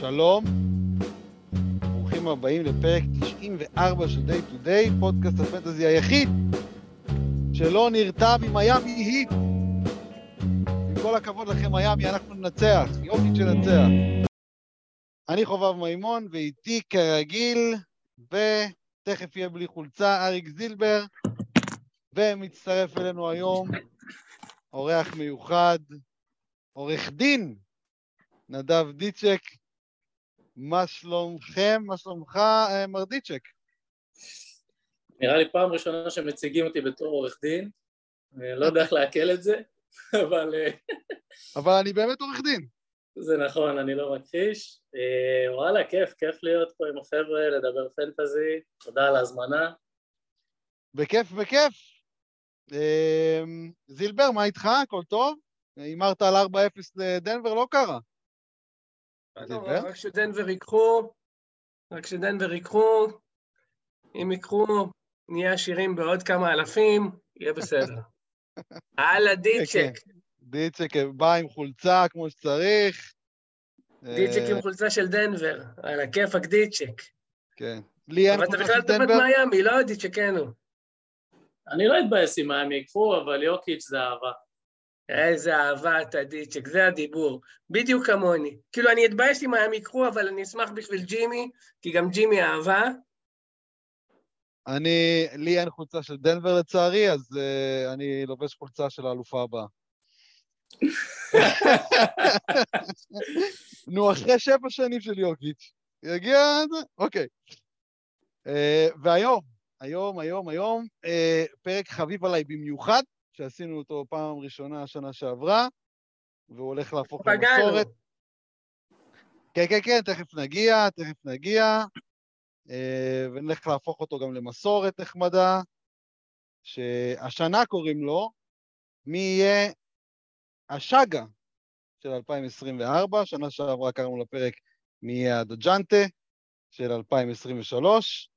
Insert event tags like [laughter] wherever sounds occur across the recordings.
שלום, ברוכים הבאים לפרק 94 של Day to Day, פודקאסט הפנטזי היחיד שלא נרתע ממיאמי היט. עם כל הכבוד לכם מיאמי, אנחנו ננצח, יופי שננצח. אני חובב מימון, ואיתי כרגיל, ותכף יהיה בלי חולצה, אריק זילבר, ומצטרף אלינו היום אורח מיוחד, עורך דין, נדב דיצ'ק. מה שלומכם? מה שלומך, אה, מר דיצ'ק? נראה לי פעם ראשונה שמציגים אותי בתור עורך דין, אני לא יודע איך לעכל את זה, [laughs] אבל... אה, אבל אני באמת עורך דין. זה נכון, אני לא מכחיש. אה, וואלה, כיף, כיף להיות פה עם החבר'ה, לדבר פנטזי, תודה על ההזמנה. בכיף, בכיף. זילבר, מה איתך? הכל טוב? הימרת על 4-0 לדנבר, לא קרה. רק שדנבר ייקחו, רק שדנבר ייקחו, אם ייקחו, נהיה עשירים בעוד כמה אלפים, יהיה בסדר. [laughs] הלאה, דיצ'ק. דיצ'ק בא עם חולצה כמו שצריך. דיצ'ק עם חולצה של דנבר, על הכיפאק דיצ'ק. כן. לי אין חולצה של דנבר. אבל אתה בכלל תופת מיאמי, לא דיצ'ק, נו. אני לא אתבאס אם מיאמי ייקחו, אבל יוקיץ' זה אהבה. איזה אהבה אתה דיצ'ק, זה הדיבור. בדיוק כמוני. כאילו, אני אתבייש אם הם יקחו, אבל אני אשמח בשביל ג'ימי, כי גם ג'ימי אהבה. אני, לי אין חולצה של דנבר לצערי, אז uh, אני לובש חולצה של האלופה הבאה. [laughs] נו, אחרי שבע שנים של יוקיץ'. יגיע... אוקיי. Uh, והיום, היום, היום, היום, uh, פרק חביב עליי במיוחד, שעשינו אותו פעם ראשונה שנה שעברה, והוא הולך להפוך למסורת. כן, כן, כן, תכף נגיע, תכף נגיע, אה, ונלך להפוך אותו גם למסורת נחמדה, שהשנה קוראים לו מי יהיה השאגה של 2024, שנה שעברה קראנו לפרק מי יהיה הדג'נטה של 2023,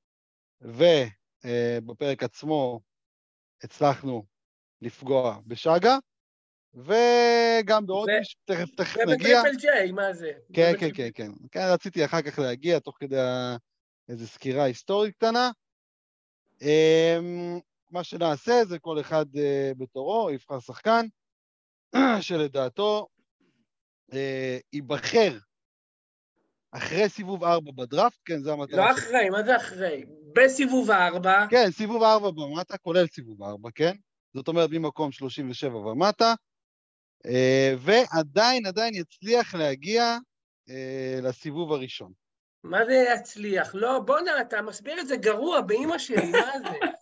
ובפרק עצמו הצלחנו לפגוע בשאגה, וגם בעוד זה, מישהו, תכף, תכף נגיע. זה בטריפל ג'יי, מה זה? כן, כן, כן, כן. כן, רציתי אחר כך להגיע, תוך כדי איזו סקירה היסטורית קטנה. אמ, מה שנעשה זה כל אחד אה, בתורו יבחר שחקן [clears throat] שלדעתו אה, ייבחר אחרי סיבוב ארבע בדראפט, כן, זה המטרה. לא אחרי, מה זה אחרי? בסיבוב ארבע. כן, סיבוב ארבע במטה, כולל סיבוב ארבע, כן? זאת אומרת ממקום 37 ומטה, אה, ועדיין, עדיין יצליח להגיע אה, לסיבוב הראשון. מה זה יצליח? לא, בואנה, אתה מסביר את זה גרוע באימא שלי, מה זה? [laughs]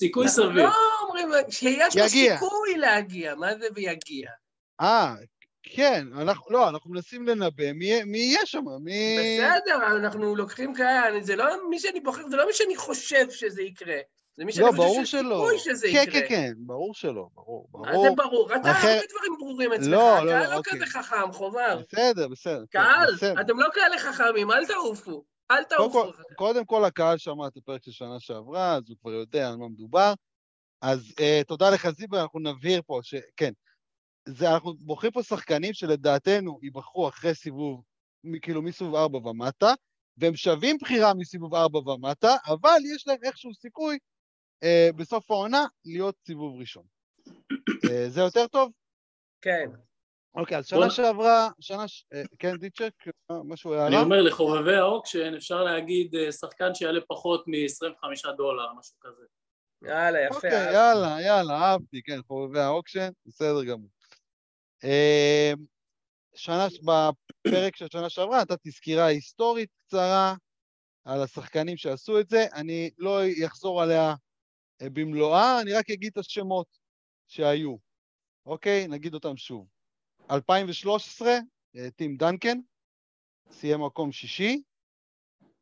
סיכוי סביר. לא אומרים שיש לו סיכוי להגיע, מה זה ויגיע? אה, כן, אנחנו, לא, אנחנו מנסים לנבא מי, מי יהיה שם, מי... בסדר, אנחנו לוקחים כאלה, זה לא מי שאני בוחר, זה לא מי שאני חושב שזה יקרה. זה מי לא, ברור שלא. שזה כן, יקרה. כן, כן, ברור שלא, ברור, ברור. מה זה ברור? אתה אחר... הרבה דברים ברורים אצלך, לא, לא, לא, לא אוקיי. כזה חכם, חובר. בסדר, בסדר. קהל, בסדר. אתם לא כאלה חכמים, אל תעופו. אל תעופו. קודם כל, קודם כל הקהל שמע את הפרק של שנה שעברה, אז הוא כבר יודע על מה מדובר. אז uh, תודה לך, זיבר, אנחנו נבהיר פה שכן, זה, אנחנו בוחרים פה שחקנים שלדעתנו ייבחרו אחרי סיבוב, כאילו מסיבוב ארבע ומטה, והם שווים בחירה מסיבוב ארבע ומטה, אבל יש להם איכשהו סיכוי בסוף העונה להיות סיבוב ראשון. uh, זה יותר טוב? כן. אוקיי, אז שנה שעברה, שנה, ש... uh, כן, דיצ'ק, משהו הערה? אני אומר, לחובבי ה auction אפשר להגיד שחקן שיעלה פחות מ-25 דולר, משהו כזה. יאללה, יפה. אוקיי. יאללה, יאללה, אהבתי, כן, חובבי ה auction, בסדר גמור. שנה, בפרק של שנה שעברה נתתי סקירה היסטורית קצרה על השחקנים שעשו את זה, אני לא אחזור עליה במלואה, אני רק אגיד את השמות שהיו. אוקיי? נגיד אותם שוב. 2013, טים דנקן, סיים מקום שישי,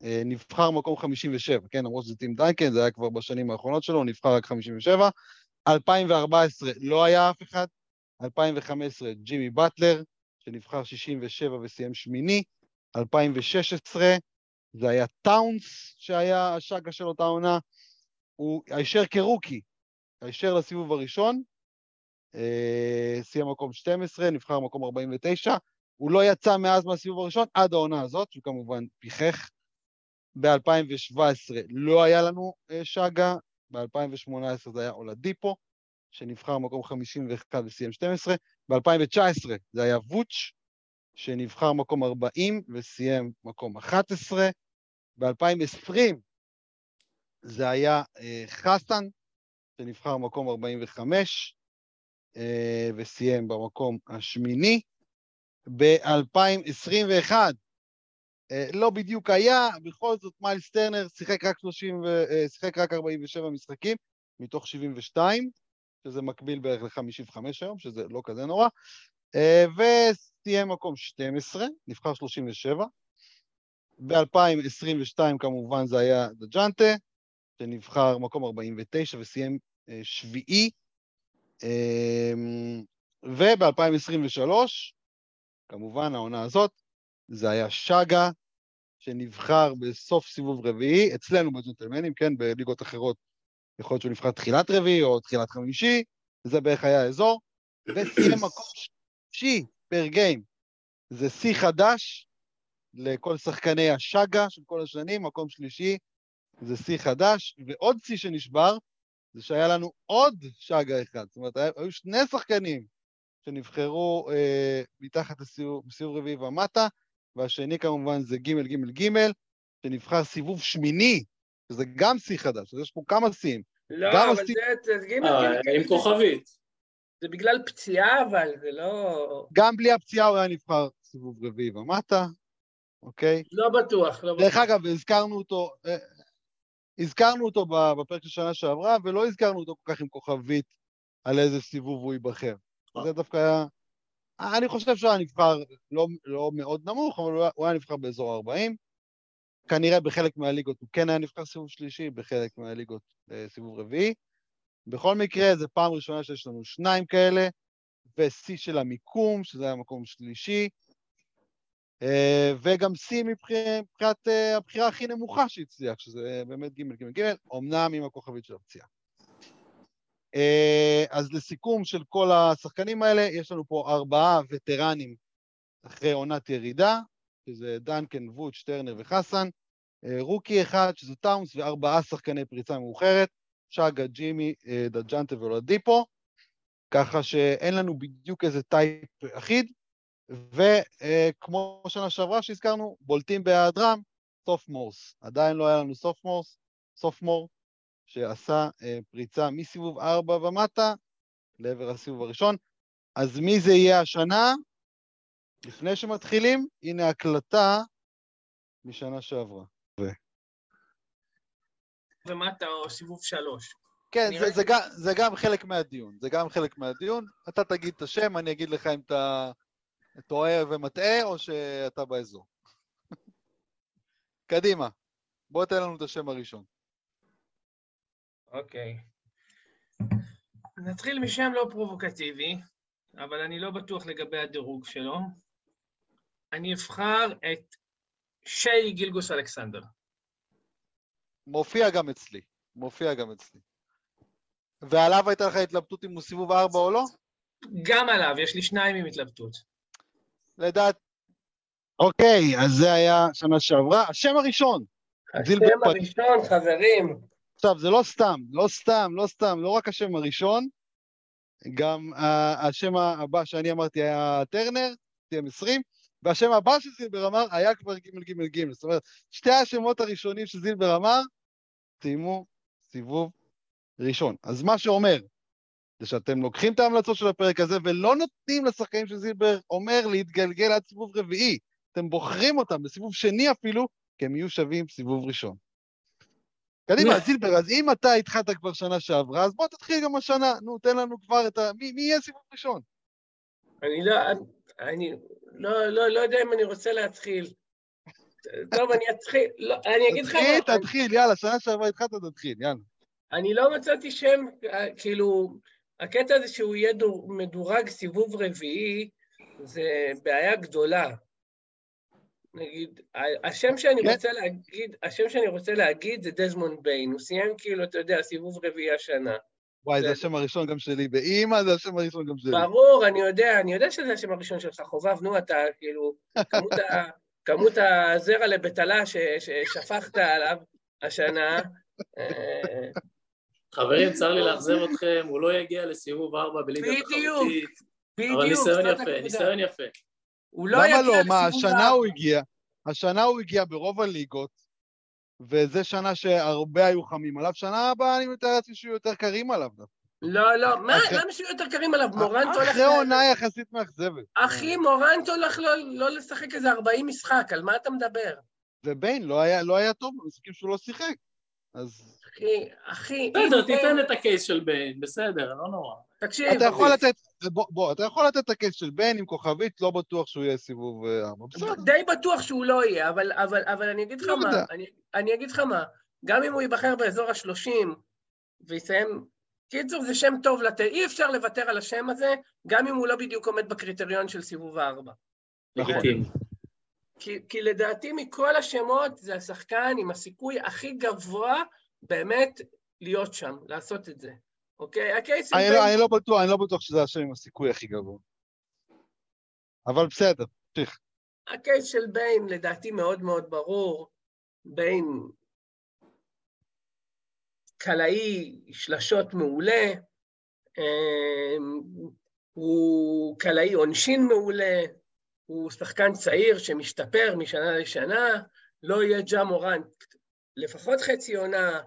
נבחר מקום 57, כן, למרות שזה טים דנקן, זה היה כבר בשנים האחרונות שלו, נבחר רק 57. 2014 לא היה אף אחד, 2015 ג'ימי באטלר, שנבחר 67 וסיים שמיני, 2016 זה היה טאונס שהיה השאגה של אותה עונה, הוא הישר כרוקי, הישר לסיבוב הראשון, סיים מקום 12, נבחר מקום 49, הוא לא יצא מאז מהסיבוב הראשון עד העונה הזאת, שהוא כמובן פיחך. ב-2017 לא היה לנו אה, שגה, ב-2018 זה היה אולדיפו, שנבחר מקום 51 וסיים 12, ב-2019 זה היה ווץ', שנבחר מקום 40 וסיים מקום 11, ב-2020 זה היה אה, חסן, שנבחר מקום 45 אה, וסיים במקום השמיני. ב-2021 אה, לא בדיוק היה, בכל זאת מיילס טרנר שיחק רק, 30 ו... אה, שיחק רק 47 משחקים מתוך 72, שזה מקביל בערך ל-55 היום, שזה לא כזה נורא, וסיים מקום 12, נבחר 37. ב-2022 כמובן זה היה דג'אנטה, שנבחר מקום 49 וסיים שביעי. וב-2023, כמובן העונה הזאת, זה היה שגה, שנבחר בסוף סיבוב רביעי, אצלנו בג'נטלמנים, כן, בליגות אחרות יכול להיות שהוא נבחר תחילת רביעי או תחילת חמישי, זה בערך היה האזור, [coughs] וסיים מקום שישי פר גיים. זה שיא חדש לכל שחקני השגה של כל השנים, מקום שלישי, זה שיא חדש, ועוד שיא שנשבר, זה שהיה לנו עוד שגה אחד. זאת אומרת, היו שני שחקנים שנבחרו אה, מתחת לסיבוב רביעי ומטה, והשני כמובן זה ג' ג' ג', שנבחר סיבוב שמיני, שזה גם שיא חדש, אז יש פה כמה שיאים. לא, אבל השיא... זה, זה ג' ג' עם כוכבית. זה בגלל פציעה, אבל זה לא... גם בלי הפציעה הוא היה נבחר סיבוב רביעי ומטה, אוקיי? לא בטוח, לא בטוח. דרך אגב, הזכרנו אותו, אה, הזכרנו אותו בפרק של שנה שעברה, ולא הזכרנו אותו כל כך עם כוכבית על איזה סיבוב הוא ייבחר. זה דווקא היה אני חושב שהוא היה נבחר לא, לא מאוד נמוך, אבל הוא היה נבחר באזור ה-40. כנראה בחלק מהליגות הוא כן היה נבחר סיבוב שלישי, בחלק מהליגות אה, סיבוב רביעי. בכל מקרה, זו פעם ראשונה שיש לנו שניים כאלה, ושיא של המיקום, שזה היה מקום שלישי, אה, וגם שיא מבחינת אה, הבחירה הכי נמוכה שהצליח, שזה באמת ג' ג' ג', אמנם עם הכוכבית של הפציעה. אה, אז לסיכום של כל השחקנים האלה, יש לנו פה ארבעה וטרנים אחרי עונת ירידה, שזה דנקן, ווט, שטרנר וחסן, אה, rookie אחד, שזה טאונס, וארבעה שחקני פריצה מאוחרת, שג"א, ג'ימי, אה, דז'ונטה ואולדיפו, ככה שאין לנו בדיוק איזה type אחיד, וכמו שנה שעברה שהזכרנו, בולטים בהיעדרם, sophomores. עדיין לא היה לנו sophomores, sophomore, שעשה אה, פריצה מסיבוב 4 ומטה לעבר הסיבוב הראשון. אז מי זה יהיה השנה? לפני שמתחילים, הנה הקלטה משנה שעברה. ו... ומטה או סיבוב 3. כן, זה, זה, גם, זה גם חלק מהדיון, זה גם חלק מהדיון. אתה תגיד את השם, אני אגיד לך אם אתה טועה ומטעה או שאתה באזור. [laughs] קדימה, בוא תן לנו את השם הראשון. אוקיי. נתחיל משם לא פרובוקטיבי, אבל אני לא בטוח לגבי הדירוג שלו. אני אבחר את שי גילגוס אלכסנדר. מופיע גם אצלי, מופיע גם אצלי. ועליו הייתה לך התלבטות אם הוא סיבוב ארבע או לא? גם עליו, יש לי שניים עם התלבטות. לדעת... אוקיי, אז זה היה שנה שעברה. השם הראשון. השם הראשון, חברים. עכשיו, זה לא סתם, לא סתם, לא סתם, לא רק השם הראשון, גם השם הבא שאני אמרתי היה טרנר, TM20, והשם הבא שזילבר אמר היה כבר ג' ג' ג', זאת אומרת, שתי השמות הראשונים שזילבר אמר, סיימו סיבוב ראשון. אז מה שאומר, זה שאתם לוקחים את ההמלצות של הפרק הזה ולא נותנים לשחקנים של זילבר אומר להתגלגל עד סיבוב רביעי, אתם בוחרים אותם בסיבוב שני אפילו, כי הם יהיו שווים סיבוב ראשון. קדימה, זילבר, אז אם אתה התחלת כבר שנה שעברה, אז בוא תתחיל גם השנה. נו, תן לנו כבר את ה... מי, מי יהיה סיבוב ראשון? אני לא... אני לא, לא, לא יודע אם אני רוצה להתחיל. טוב, אני אתחיל, לא, אני אגיד לך... תתחיל, תתחיל, יאללה, שנה שעברה התחלת, תתחיל, יאללה. אני לא מצאתי שם, כאילו, הקטע הזה שהוא יהיה מדורג סיבוב רביעי, זה בעיה גדולה. נגיד, השם שאני כן. רוצה להגיד, השם שאני רוצה להגיד זה דזמונד ביין, הוא סיים כאילו, אתה יודע, סיבוב רביעי השנה. וואי, זה זה- השם הראשון גם שלי, באימא זה השם הראשון גם שלי. ברור, אני יודע, אני יודע שזה השם הראשון שלך, חובב, נו, אתה כאילו, כמות, ה, [laughs] כמות הזרע לבטלה ששפכת עליו השנה, אה, חברים, צר לי לאכזב אתכם, הוא לא יגיע לסיבוב ארבע בליגה בדיוק, תחרותית, בדיוק, אבל ניסיון יפה. ניסיון יפה. הוא לא למה יגיע לא? מה, לסיבוב השנה. הוא הגיע, השנה הוא הגיע ברוב הליגות, וזה שנה שהרבה היו חמים עליו, שנה הבאה אני מתאר לעצמי שיהיו יותר קרים עליו. דווקא. לא, לא, מה, למה שיהיו יותר קרים עליו? מורנטו הולך... אחרי עונה יחסית מאכזבת. אחי, מורנטו הולך לא- לא לשחק איזה 40 משחק, על מה אתה מדבר? וביין לא היה, לא היה טוב במשחקים שהוא לא שיחק. אז אחי, אחי, בסדר, תיתן את הקייס של ביין, בסדר, לא נורא. תקשיב, אתה יכול לתת, בוא, בוא, אתה יכול לתת את הקייס של בן עם כוכבית, לא בטוח שהוא יהיה סיבוב אה, ארבע. בסדר. די בטוח שהוא לא יהיה, אבל, אבל, אבל אני אגיד לך לא מה. אני, אני אגיד לך מה, גם אם הוא ייבחר באזור ה-30 ויסיים... קיצור, זה שם טוב לתת, אי אפשר לוותר על השם הזה, גם אם הוא לא בדיוק עומד בקריטריון של סיבוב הארבע. נכון. לגיטימי. כי, כי לדעתי מכל השמות זה השחקן עם הסיכוי הכי גבוה באמת להיות שם, לעשות את זה, אוקיי? הקייס אני לא, אני לא בטוח, אני לא בטוח שזה השם עם הסיכוי הכי גבוה. אבל בסדר, תמשיך. הקייס של ביין לדעתי מאוד מאוד ברור. ביין קלעי שלשות מעולה, אמ, הוא קלעי עונשין מעולה, הוא שחקן צעיר שמשתפר משנה לשנה, לא יהיה ג'ה מורנט לפחות חצי עונה,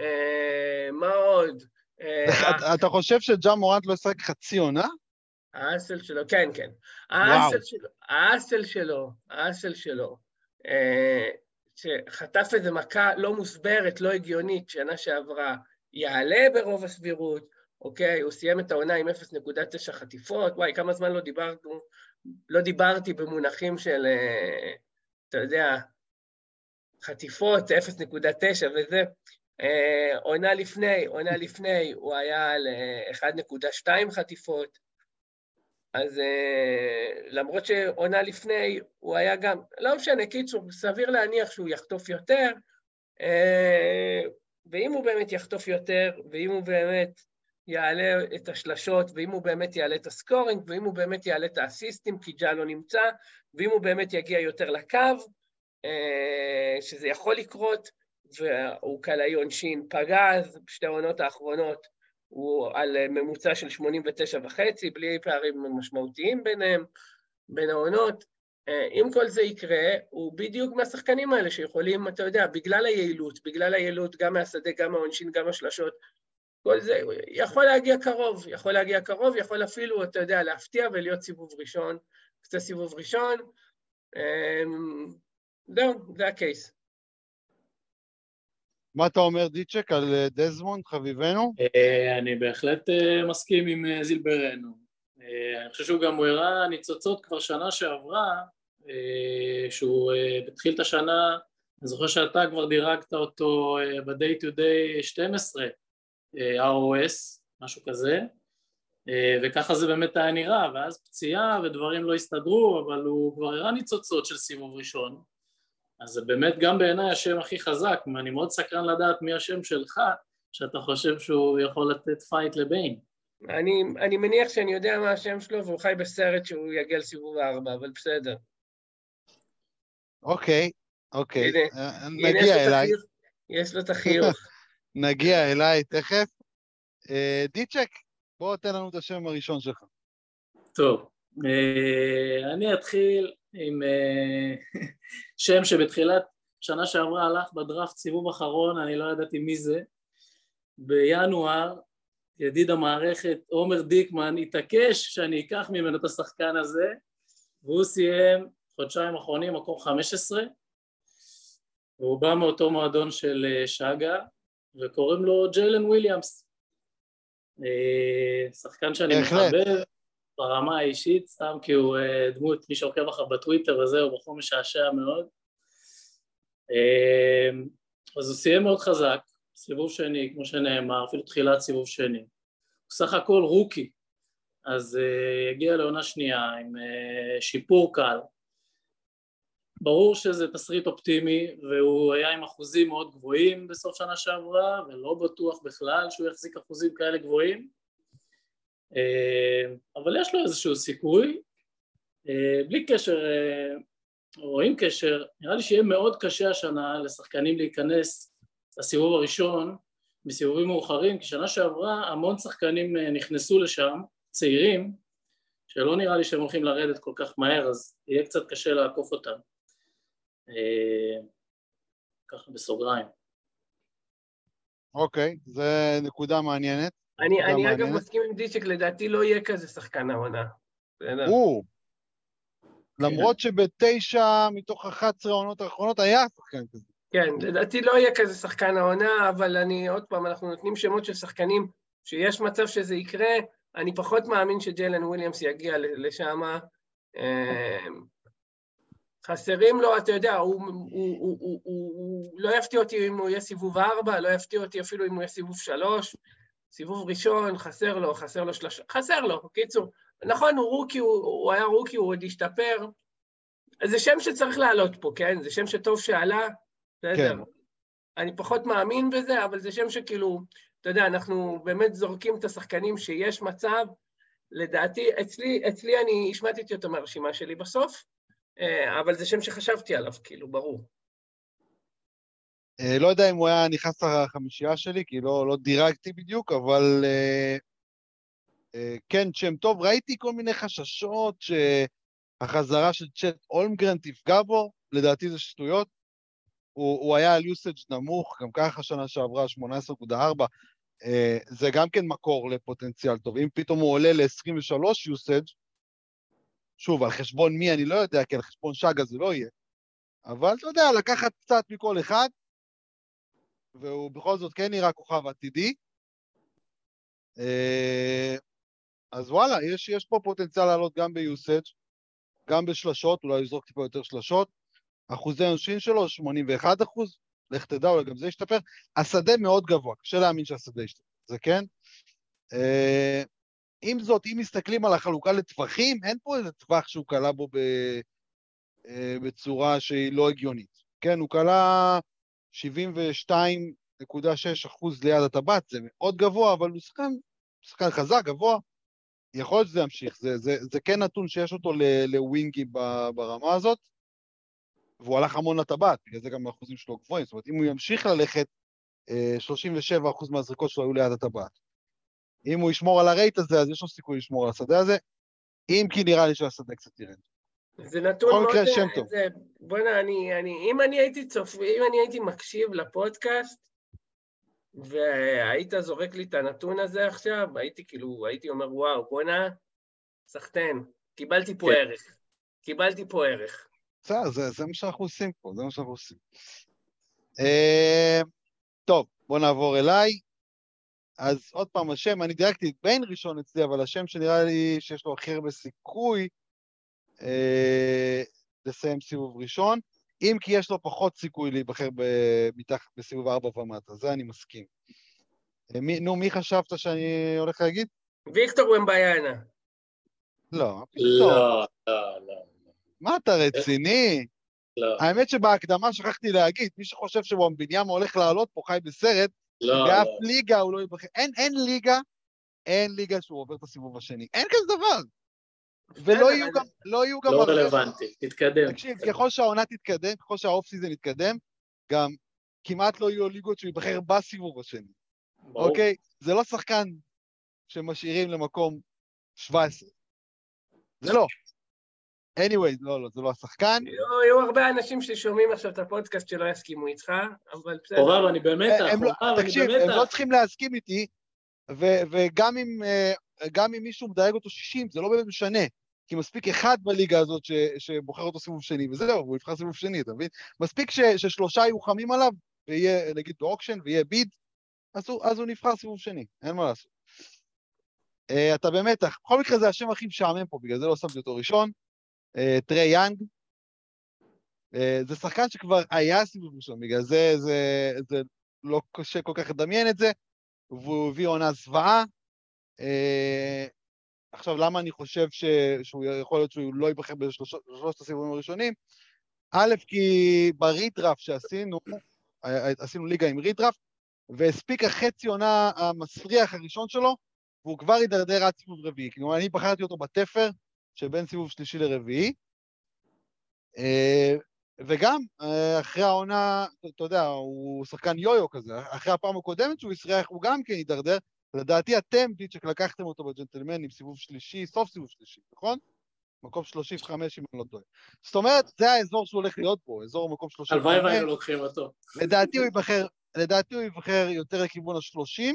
אה, מה עוד? אה, [laughs] אתה- חושב שג'ה מורנט לא ישחק חצי עונה? האסל שלו, כן, כן. האסל שלו, האסל שלו, האסל שלו, אה, שחטף איזו מכה לא מוסברת, לא הגיונית, שנה שעברה, יעלה ברוב הסבירות, אוקיי? הוא סיים את העונה עם 0.9 חטיפות, וואי, כמה זמן לא דיברנו, לא דיברתי במונחים של, אתה יודע, חטיפות, 0.9 וזה. אה, עונה לפני, עונה לפני, הוא היה על אה, 1.2 חטיפות. אז uh, למרות שעונה לפני, הוא היה גם, לא משנה, קיצור, סביר להניח שהוא יחטוף יותר, uh, ואם הוא באמת יחטוף יותר, ואם הוא באמת יעלה את השלשות, ואם הוא באמת יעלה את הסקורינג, ואם הוא באמת יעלה את האסיסטים, כי ג'ה לא נמצא, ואם הוא באמת יגיע יותר לקו, שזה יכול לקרות, והוא קלעי עונשין פגז בשתי העונות האחרונות, הוא על ממוצע של 89 וחצי, בלי פערים משמעותיים ביניהם, בין העונות. אם כל זה יקרה, הוא בדיוק מהשחקנים האלה שיכולים, אתה יודע, בגלל היעילות, בגלל היעילות, גם מהשדה, גם מהעונשין, גם השלשות, כל זה יכול להגיע קרוב, יכול להגיע קרוב, יכול אפילו, אתה יודע, להפתיע ולהיות סיבוב ראשון, קצת סיבוב ראשון. זהו, זה הקייס. מה אתה אומר, דיצ'ק, על אה, דזמונד, חביבנו? אה, אני בהחלט אה, מסכים עם זילברנו. אני חושב שהוא גם, הוא הראה ניצוצות כבר שנה שעברה, שהוא התחיל את השנה, אני זוכר שאתה כבר דירגת אותו ב-day to day 12, אה, ROS, משהו כזה, וככה זה באמת היה נראה, ואז פציעה ודברים לא הסתדרו, אבל הוא כבר הראה ניצוצות של סיבוב ראשון. אז זה באמת גם בעיניי השם הכי חזק, ואני מאוד סקרן לדעת מי השם שלך, שאתה חושב שהוא יכול לתת fight לביין. אני, אני מניח שאני יודע מה השם שלו, והוא חי בסרט שהוא יגיע לסיבוב הארבע, אבל בסדר. אוקיי, אוקיי. הנה, אה, הנה, יש לו נגיע את אליי, החיוך- יש לו את החיוך. [laughs] נגיע אליי תכף. אה, דיצ'ק, בוא תן לנו את השם הראשון שלך. טוב, אה, אני אתחיל עם אה, [laughs] שם שבתחילת שנה שעברה הלך בדראפט סיבוב אחרון, אני לא ידעתי מי זה. בינואר, ידיד המערכת עומר דיקמן התעקש שאני אקח ממנו את השחקן הזה, והוא סיים חודשיים אחרונים מקום 15, והוא בא מאותו מועדון של אה, שגה, וקוראים לו ג'יילן וויליאמס. אה, שחקן שאני. מחבב ברמה האישית, סתם כי הוא אה, דמות, מי שעוקב אחריו בטוויטר וזה, הוא בחור משעשע מאוד. אה, אז הוא סיים מאוד חזק, סיבוב שני, כמו שנאמר, אפילו תחילת סיבוב שני. הוא סך הכל רוקי, אז uh, הגיע לעונה שנייה עם uh, שיפור קל. ברור שזה תסריט אופטימי, והוא היה עם אחוזים מאוד גבוהים בסוף שנה שעברה, ולא בטוח בכלל שהוא יחזיק אחוזים כאלה גבוהים, אה, אבל יש לו איזשהו סיכוי. אה, בלי קשר, אה, או עם קשר, נראה לי שיהיה מאוד קשה השנה לשחקנים להיכנס לסיבוב הראשון בסיבובים מאוחרים, כי שנה שעברה המון שחקנים נכנסו לשם, צעירים, שלא נראה לי שהם הולכים לרדת כל כך מהר, אז יהיה קצת קשה לעקוף אותם. ככה בסוגריים. אוקיי, זו נקודה מעניינת. אני, אני אגב מסכים עם דיצ'ק, לדעתי לא יהיה כזה שחקן העונה. הוא, למרות שבתשע מתוך 11 העונות האחרונות היה שחקן כזה. כן, לדעתי לא יהיה כזה שחקן העונה, אבל אני, עוד פעם, אנחנו נותנים שמות של שחקנים שיש מצב שזה יקרה, אני פחות מאמין שג'יילן וויליאמס יגיע לשם. אמ, חסרים לו, אתה יודע, הוא, הוא, הוא, הוא, הוא, הוא לא יפתיע אותי אם הוא יהיה סיבוב ארבע, לא יפתיע אותי אפילו אם הוא יהיה סיבוב שלוש. סיבוב ראשון, חסר לו, חסר לו שלושה, חסר לו, בקיצור. נכון, הוא רוקי, הוא, הוא היה רוקי, הוא עוד השתפר. זה שם שצריך לעלות פה, כן? זה שם שטוב שעלה, בסדר. כן. אני פחות מאמין בזה, אבל זה שם שכאילו, אתה יודע, אנחנו באמת זורקים את השחקנים שיש מצב, לדעתי, אצלי, אצלי אני השמטתי אותו מהרשימה שלי בסוף, אה, אבל זה שם שחשבתי עליו, כאילו, ברור. אה, לא יודע אם הוא היה נכנס לחמישייה שלי, כי לא, לא דירגתי בדיוק, אבל אה, אה, כן, שם טוב. ראיתי כל מיני חששות שהחזרה של צ'ט אולמגרן תפגע בו, לדעתי זה שטויות. הוא, הוא היה על יוסאג' נמוך, גם ככה שנה שעברה 18.4, זה גם כן מקור לפוטנציאל טוב. אם פתאום הוא עולה ל-23 יוסאג', שוב, על חשבון מי אני לא יודע, כי על חשבון שגה זה לא יהיה. אבל אתה יודע, לקחת קצת מכל אחד, והוא בכל זאת כן נראה כוכב עתידי. אה, אז וואלה, יש, יש פה פוטנציאל לעלות גם ביוסאג', גם בשלשות, אולי יזרוק טיפה יותר שלשות. אחוזי העונשין שלו, 81 אחוז, לך תדע, אולי גם זה ישתפר. השדה מאוד גבוה, קשה להאמין שהשדה ישתפר, זה כן. אה, עם זאת, אם מסתכלים על החלוקה לטווחים, אין פה איזה טווח שהוא קלה בו ב, אה, בצורה שהיא לא הגיונית. כן, הוא קלה 72.6 אחוז ליד הטבעת, זה מאוד גבוה, אבל הוא שחקן, שחקן חזק, גבוה. יכול להיות שזה ימשיך, זה, זה, זה כן נתון שיש אותו לווינגי ברמה הזאת, והוא הלך המון לטבעת, בגלל זה גם האחוזים שלו גבוהים, זאת אומרת, אם הוא ימשיך ללכת, 37 אה, אחוז מהזריקות שלו היו ליד הטבעת. אם הוא ישמור על הרייט הזה, אז יש לו סיכוי לשמור על השדה הזה, אם כי נראה לי שהשדה קצת ירד. זה נתון מאוד... בכל מקרה שם טוב. בוא'נה, אני, אני, אם אני הייתי צופ... אם אני הייתי מקשיב לפודקאסט, והיית זורק לי את הנתון הזה עכשיו, הייתי כאילו, הייתי אומר, וואו, בוא'נה, סחטיין, קיבלתי פה כן. ערך. קיבלתי פה ערך. בסדר, זה, זה מה שאנחנו עושים פה, זה מה שאנחנו עושים. Uh, טוב, בואו נעבור אליי. אז עוד פעם, השם, אני דייקתי בין ראשון אצלי, אבל השם שנראה לי שיש לו הכי הרבה סיכוי אה, לסיים סיבוב ראשון, אם כי יש לו פחות סיכוי להיבחר מתחת בסיבוב ארבע ומטה, זה אני מסכים. אה, מי, נו, מי חשבת שאני הולך להגיד? ויקטור ומביינה. לא, לא, לא, לא. מה, אתה רציני? לא. האמת שבהקדמה שכחתי להגיד, מי שחושב שוואמביניאמה הולך לעלות פה חי בסרט, לא, באף לא. ליגה הוא לא ייבחר. אין, אין ליגה, אין ליגה שהוא עובר את הסיבוב השני. אין כזה דבר. ולא יהיו גם... לא יהיו גם... לא רלוונטי, תתקדם. תקשיב, ככל שהעונה תתקדם, ככל שה off season יתקדם, גם כמעט לא יהיו ליגות שהוא ייבחר בסיבוב השני. אוקיי? זה לא שחקן שמשאירים למקום 17. זה לא. anyway, לא, לא, זה לא השחקן. יהיו הרבה אנשים ששומעים עכשיו את הפודקאסט שלא יסכימו איתך, אבל בסדר. חובב, אני במתח, חובב, לא- אני במתח. תקשיב, הם לא צריכים להסכים איתי, וגם אם אה, גם אם מישהו מדייג אותו 60, זה לא באמת משנה. כי מספיק אחד בליגה הזאת ש, שבוחר אותו סיבוב שני, וזהו, הוא יבחר סיבוב שני, אתה מבין? מספיק ש, ששלושה יהיו חמים עליו, ויהיה, נגיד, באוקשן, ויהיה ביד, אז הוא, אז הוא נבחר סיבוב שני, אין מה לעשות. Uh, אתה במתח. בכל מקרה זה השם הכי משעמם פה, בגלל זה לא שמתי אותו ראשון. Uh, טרי יאנג. Uh, זה שחקן שכבר היה סיבוב ראשון, בגלל זה זה, זה לא קשה כל כך לדמיין את זה, והוא הביא עונה זוועה. אה, עכשיו, למה אני חושב ש... שהוא יכול להיות שהוא לא ייבחר בשלושת הסיבובים הראשונים? א', כי ברידראפט שעשינו, אה, עשינו ליגה עם רידראפט, והספיק החצי עונה המסריח הראשון שלו, והוא כבר הידרדר עד סיבוב רביעי. כלומר, אני בחרתי אותו בתפר שבין סיבוב שלישי לרביעי. וגם, אה, אחרי העונה, אתה יודע, הוא שחקן יו-יו כזה, אחרי הפעם הקודמת שהוא הסריח, הוא גם כן הידרדר. לדעתי אתם, פיצ'ק, לקחתם אותו בג'נטלמנים סיבוב שלישי, סוף סיבוב שלישי, נכון? מקום 35, אם אני לא טועה. זאת אומרת, זה האזור שהוא הולך להיות פה, אזור מקום 35. הלוואי והיינו לוקחים אותו. לדעתי הוא ייבחר, לדעתי הוא ייבחר יותר לכיוון ה-30,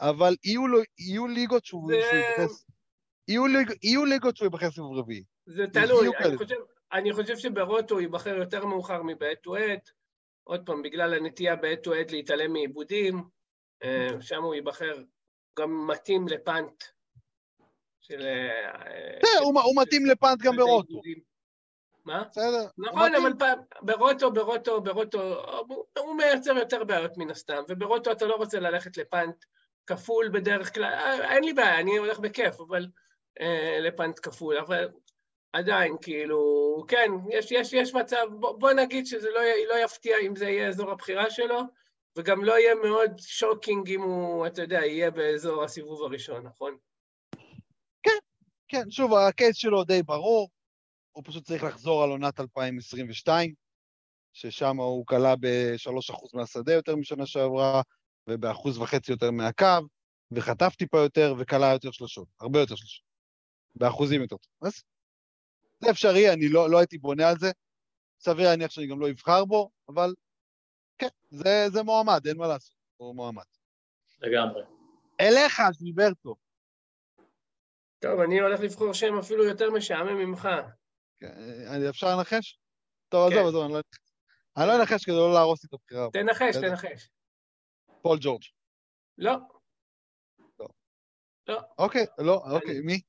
אבל יהיו, לו, יהיו ליגות שהוא, זה... שהוא ייבחר... יהיו, ליג, יהיו ליגות שהוא ייבחר סיבוב רביעי. זה תלוי, אני. חושב, אני חושב שב roto הוא ייבחר יותר מאוחר מבעת טו עת, עוד פעם, בגלל הנטייה בעת טו עת להתעלם מאיבודים, אה, שם הוא ייבחר גם מתאים ל punt של... אה, בסדר, הוא, מתאים ל punt גם ב roto. מה? בסדר? נכון. אבל ב roto, ב roto, ב roto, הוא, מייצר יותר בעיות מן הסתם, וב roto אתה לא רוצה ללכת ל punt כפול בדרך כלל, אה, אין לי בעיה, אני הולך בכיף, אבל אה, ל punt כפול, אבל עדיין, כאילו, כן, יש, יש, יש מצב, בוא, בוא נגיד שזה לא, לא יפתיע אם זה יהיה אזור הבחירה שלו, וגם לא יהיה מאוד shocking אם הוא, אתה יודע, יהיה באזור הסיבוב הראשון, נכון? כן, שוב, ה case שלו די ברור, הוא פשוט צריך לחזור על עונת 2022, ששם הוא כלה ב-3% מהשדה יותר משנה שעברה, ובאחוז וחצי יותר מהקו, וחטף טיפה יותר, וכלה יותר שלושות, הרבה יותר שלושות, באחוזים יותר טוב. אז זה אפשרי, אני לא, לא הייתי בונה על זה, סביר להניח שאני גם לא אבחר בו, אבל כן, זה, זה מועמד, אין מה לעשות, הוא מועמד. לגמרי. אליך, ג'ילברטו. טוב, אני הולך לבחור שם אפילו יותר משעמם ממך. כן, אני- אפשר לנחש? טוב, כן. עזוב, עזוב, אני לא אנחש. אני לא אנחש כדי לא להרוס לי את הבחירה. תנחש. תנחש. פול ג'ורג'. לא, אוקיי, לא, אוקיי, מי?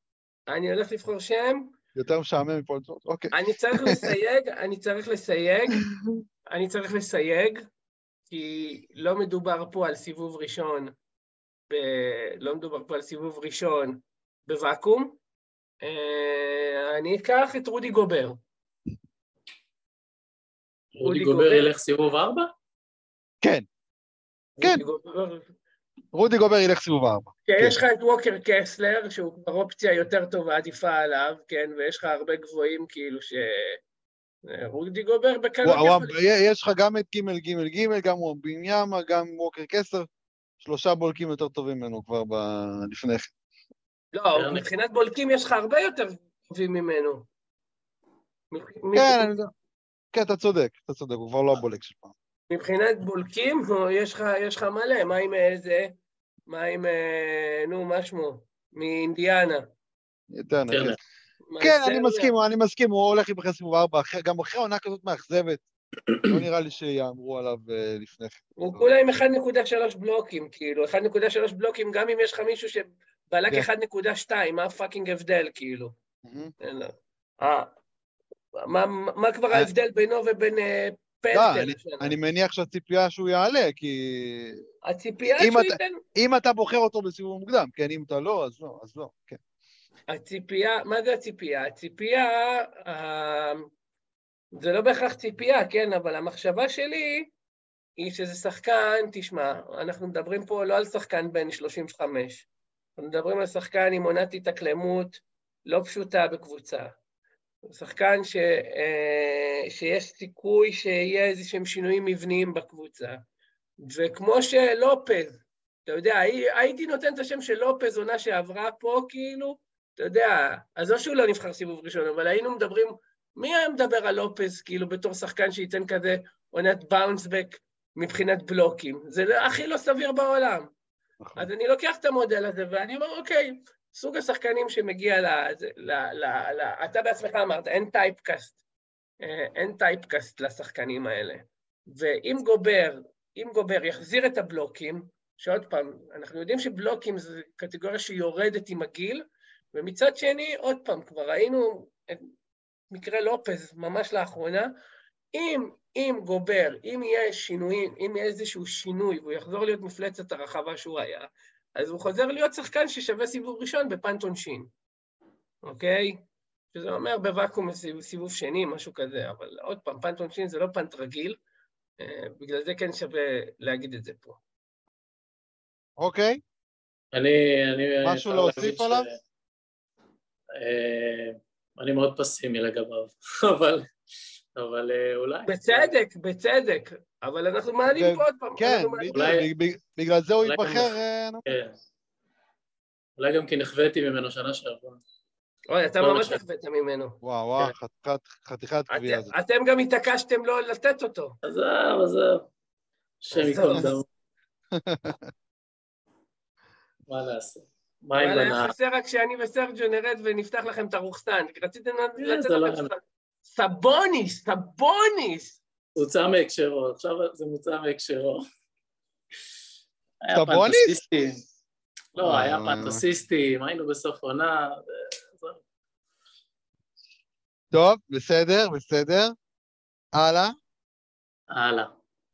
אני הולך לבחור שם, יותר משעמם מפול ג'ורג'? אוקיי. אני צריך לסייג, אני צריך לסייג, אני צריך לסייג, כי לא מדובר פה על סיבוב ראשון, ב... לא מדובר פה על סיבוב ראשון בוואקום. אה, אני אקח את רודי גובר. רודי גובר. ילך סיבוב ארבע? כן, כן. רודי גובר, ילך סיבוב ארבע. כי יש לך את ווקר קסלר, שהוא כבר אופציה יותר טובה, עדיפה עליו, כן, ויש לך הרבה גבוהים כאילו ש... רודי גובר יכול... יש לך גם את גימל גימל גימל, גם וומביניאמה, גם ווקר קסר, שלושה בולקים יותר טובים ממנו כבר ב- לפני כן. לא, מבחינת בולקים יש לך הרבה יותר טובים ממנו. כן, אני יודע. כן, אתה צודק, אתה צודק, הוא כבר לא הבולק של פעם. מבחינת בולקים, יש לך, יש לך מלא, מה עם איזה? מה עם, אה, נו, מה שמו? מאינדיאנה. נקד. מה, כן, אני? מסכים, אני מסכים, הוא הולך להיבחר סיבוב ארבע, אחרי- גם אחרי עונה כזאת מאכזבת, לא נראה לי שיאמרו עליו אה, לפני כן. הוא כולה עם 1.3 בלוקים, כאילו, 1.3 בלוקים, גם אם יש לך מישהו שבלק כן. 1.2, מה הפאקינג הבדל, כאילו? מהמם. אין לו. אה, מה, מה כבר אה. ההבדל בינו ובין לא, פנתר? אני-? אני מניח שהציפייה שהוא יעלה, כי הציפייה שהוא אתה- ייתן... אם אתה בוחר אותו בסיבוב מוקדם, כן, אם אתה לא, אז לא, אז לא, כן. הציפייה, מה זה הציפייה? הציפייה, אה, זה לא בהכרח ציפייה, כן, אבל המחשבה שלי היא שזה שחקן, תשמע, אנחנו מדברים פה לא על שחקן בן 35, אנחנו מדברים על שחקן עם עונת התאקלמות לא פשוטה בקבוצה. הוא שחקן ש, אה, שיש סיכוי שיהיה איזה שהם שינויים מבניים בקבוצה. וכמו שלופז, אתה יודע, הי- הייתי נותן את השם של לופז עונה שעברה פה, כאילו, אתה יודע, אז לא שהוא לא נבחר סיבוב ראשון, אבל היינו מדברים, מי היה מדבר על לופז, כאילו, בתור שחקן שייתן כזה עונת bounce back מבחינת בלוקים? זה הכי לא סביר בעולם. נכון. אז אני לוקח את המודל הזה ואני אומר, אוקיי, סוג השחקנים שמגיע ל... ל, ל, ל אתה בעצמך אמרת, אין typecast, אה, אין typecast לשחקנים האלה. ואם גובר, אם גובר יחזיר את הבלוקים, שעוד פעם, אנחנו יודעים שבלוקים זו קטגוריה שיורדת עם הגיל, ומצד שני, עוד פעם, כבר ראינו את מקרה לופז ממש לאחרונה, אם, אם גובר, אם יהיה שינויים, אם יהיה איזשהו שינוי והוא יחזור להיות מפלצת הרחבה שהוא היה, אז הוא חוזר להיות שחקן ששווה סיבוב ראשון בפאנט עונשין, אוקיי? שזה אומר בוואקום סיבוב, סיבוב שני, משהו כזה, אבל עוד פעם, פאנט עונשין זה לא פאנט רגיל, אה, בגלל זה כן שווה להגיד את זה פה. אוקיי, אני... אני משהו להוסיף ש- עליו? אה, אני מאוד פסימי לגביו, [laughs] אבל, אבל אה, אולי. בצדק, בצדק, אבל אנחנו מעלים פה עוד פעם. כן, בגלל זה הוא ייבחר, אה. כן. אולי גם כי נחוויתי ממנו שנה שעברה. אוי, אתה ממש. נחבאת ממנו. וואו, וואו, כן. חתיכת- קביעה את- הזאת. אתם גם התעקשתם לא לתת אותו. עזוב, עזוב. השם ייקום. דמו. מה נעשה? מה עם אבל היה? חסר רק שאני וסרג'ו נרד ונפתח לכם את הרוכסטן. רציתם לתת זה לא לכם. סבוניס, סבוניס! הוצא מהקשרו, עכשיו זה מוצא מהקשרו. היה? פנטסיסטים. לא, היה וואי, וואי, פנטסיסטים, היינו בסוף עונה. טוב, בסדר, בסדר. הלאה, הלאה.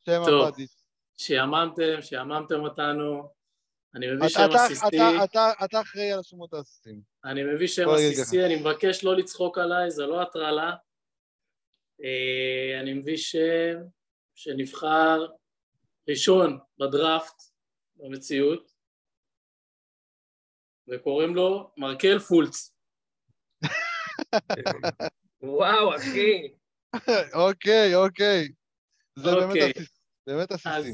שם טוב. הבא. שיעממתם, שיעממתם אותנו. אני מביא שם אתה- עסיסי, אתה- אחראי על השמות העסיסים. אני מביא שם עסיסי, אני מבקש לא לצחוק עליי, זה לא הטרלה. אה, אני מביא שם שנבחר ראשון בדראפט במציאות, וקוראים לו מרקל פולץ. וואו, אחי. אוקיי, אוקיי. זה באמת אוקיי. עסיסי. אז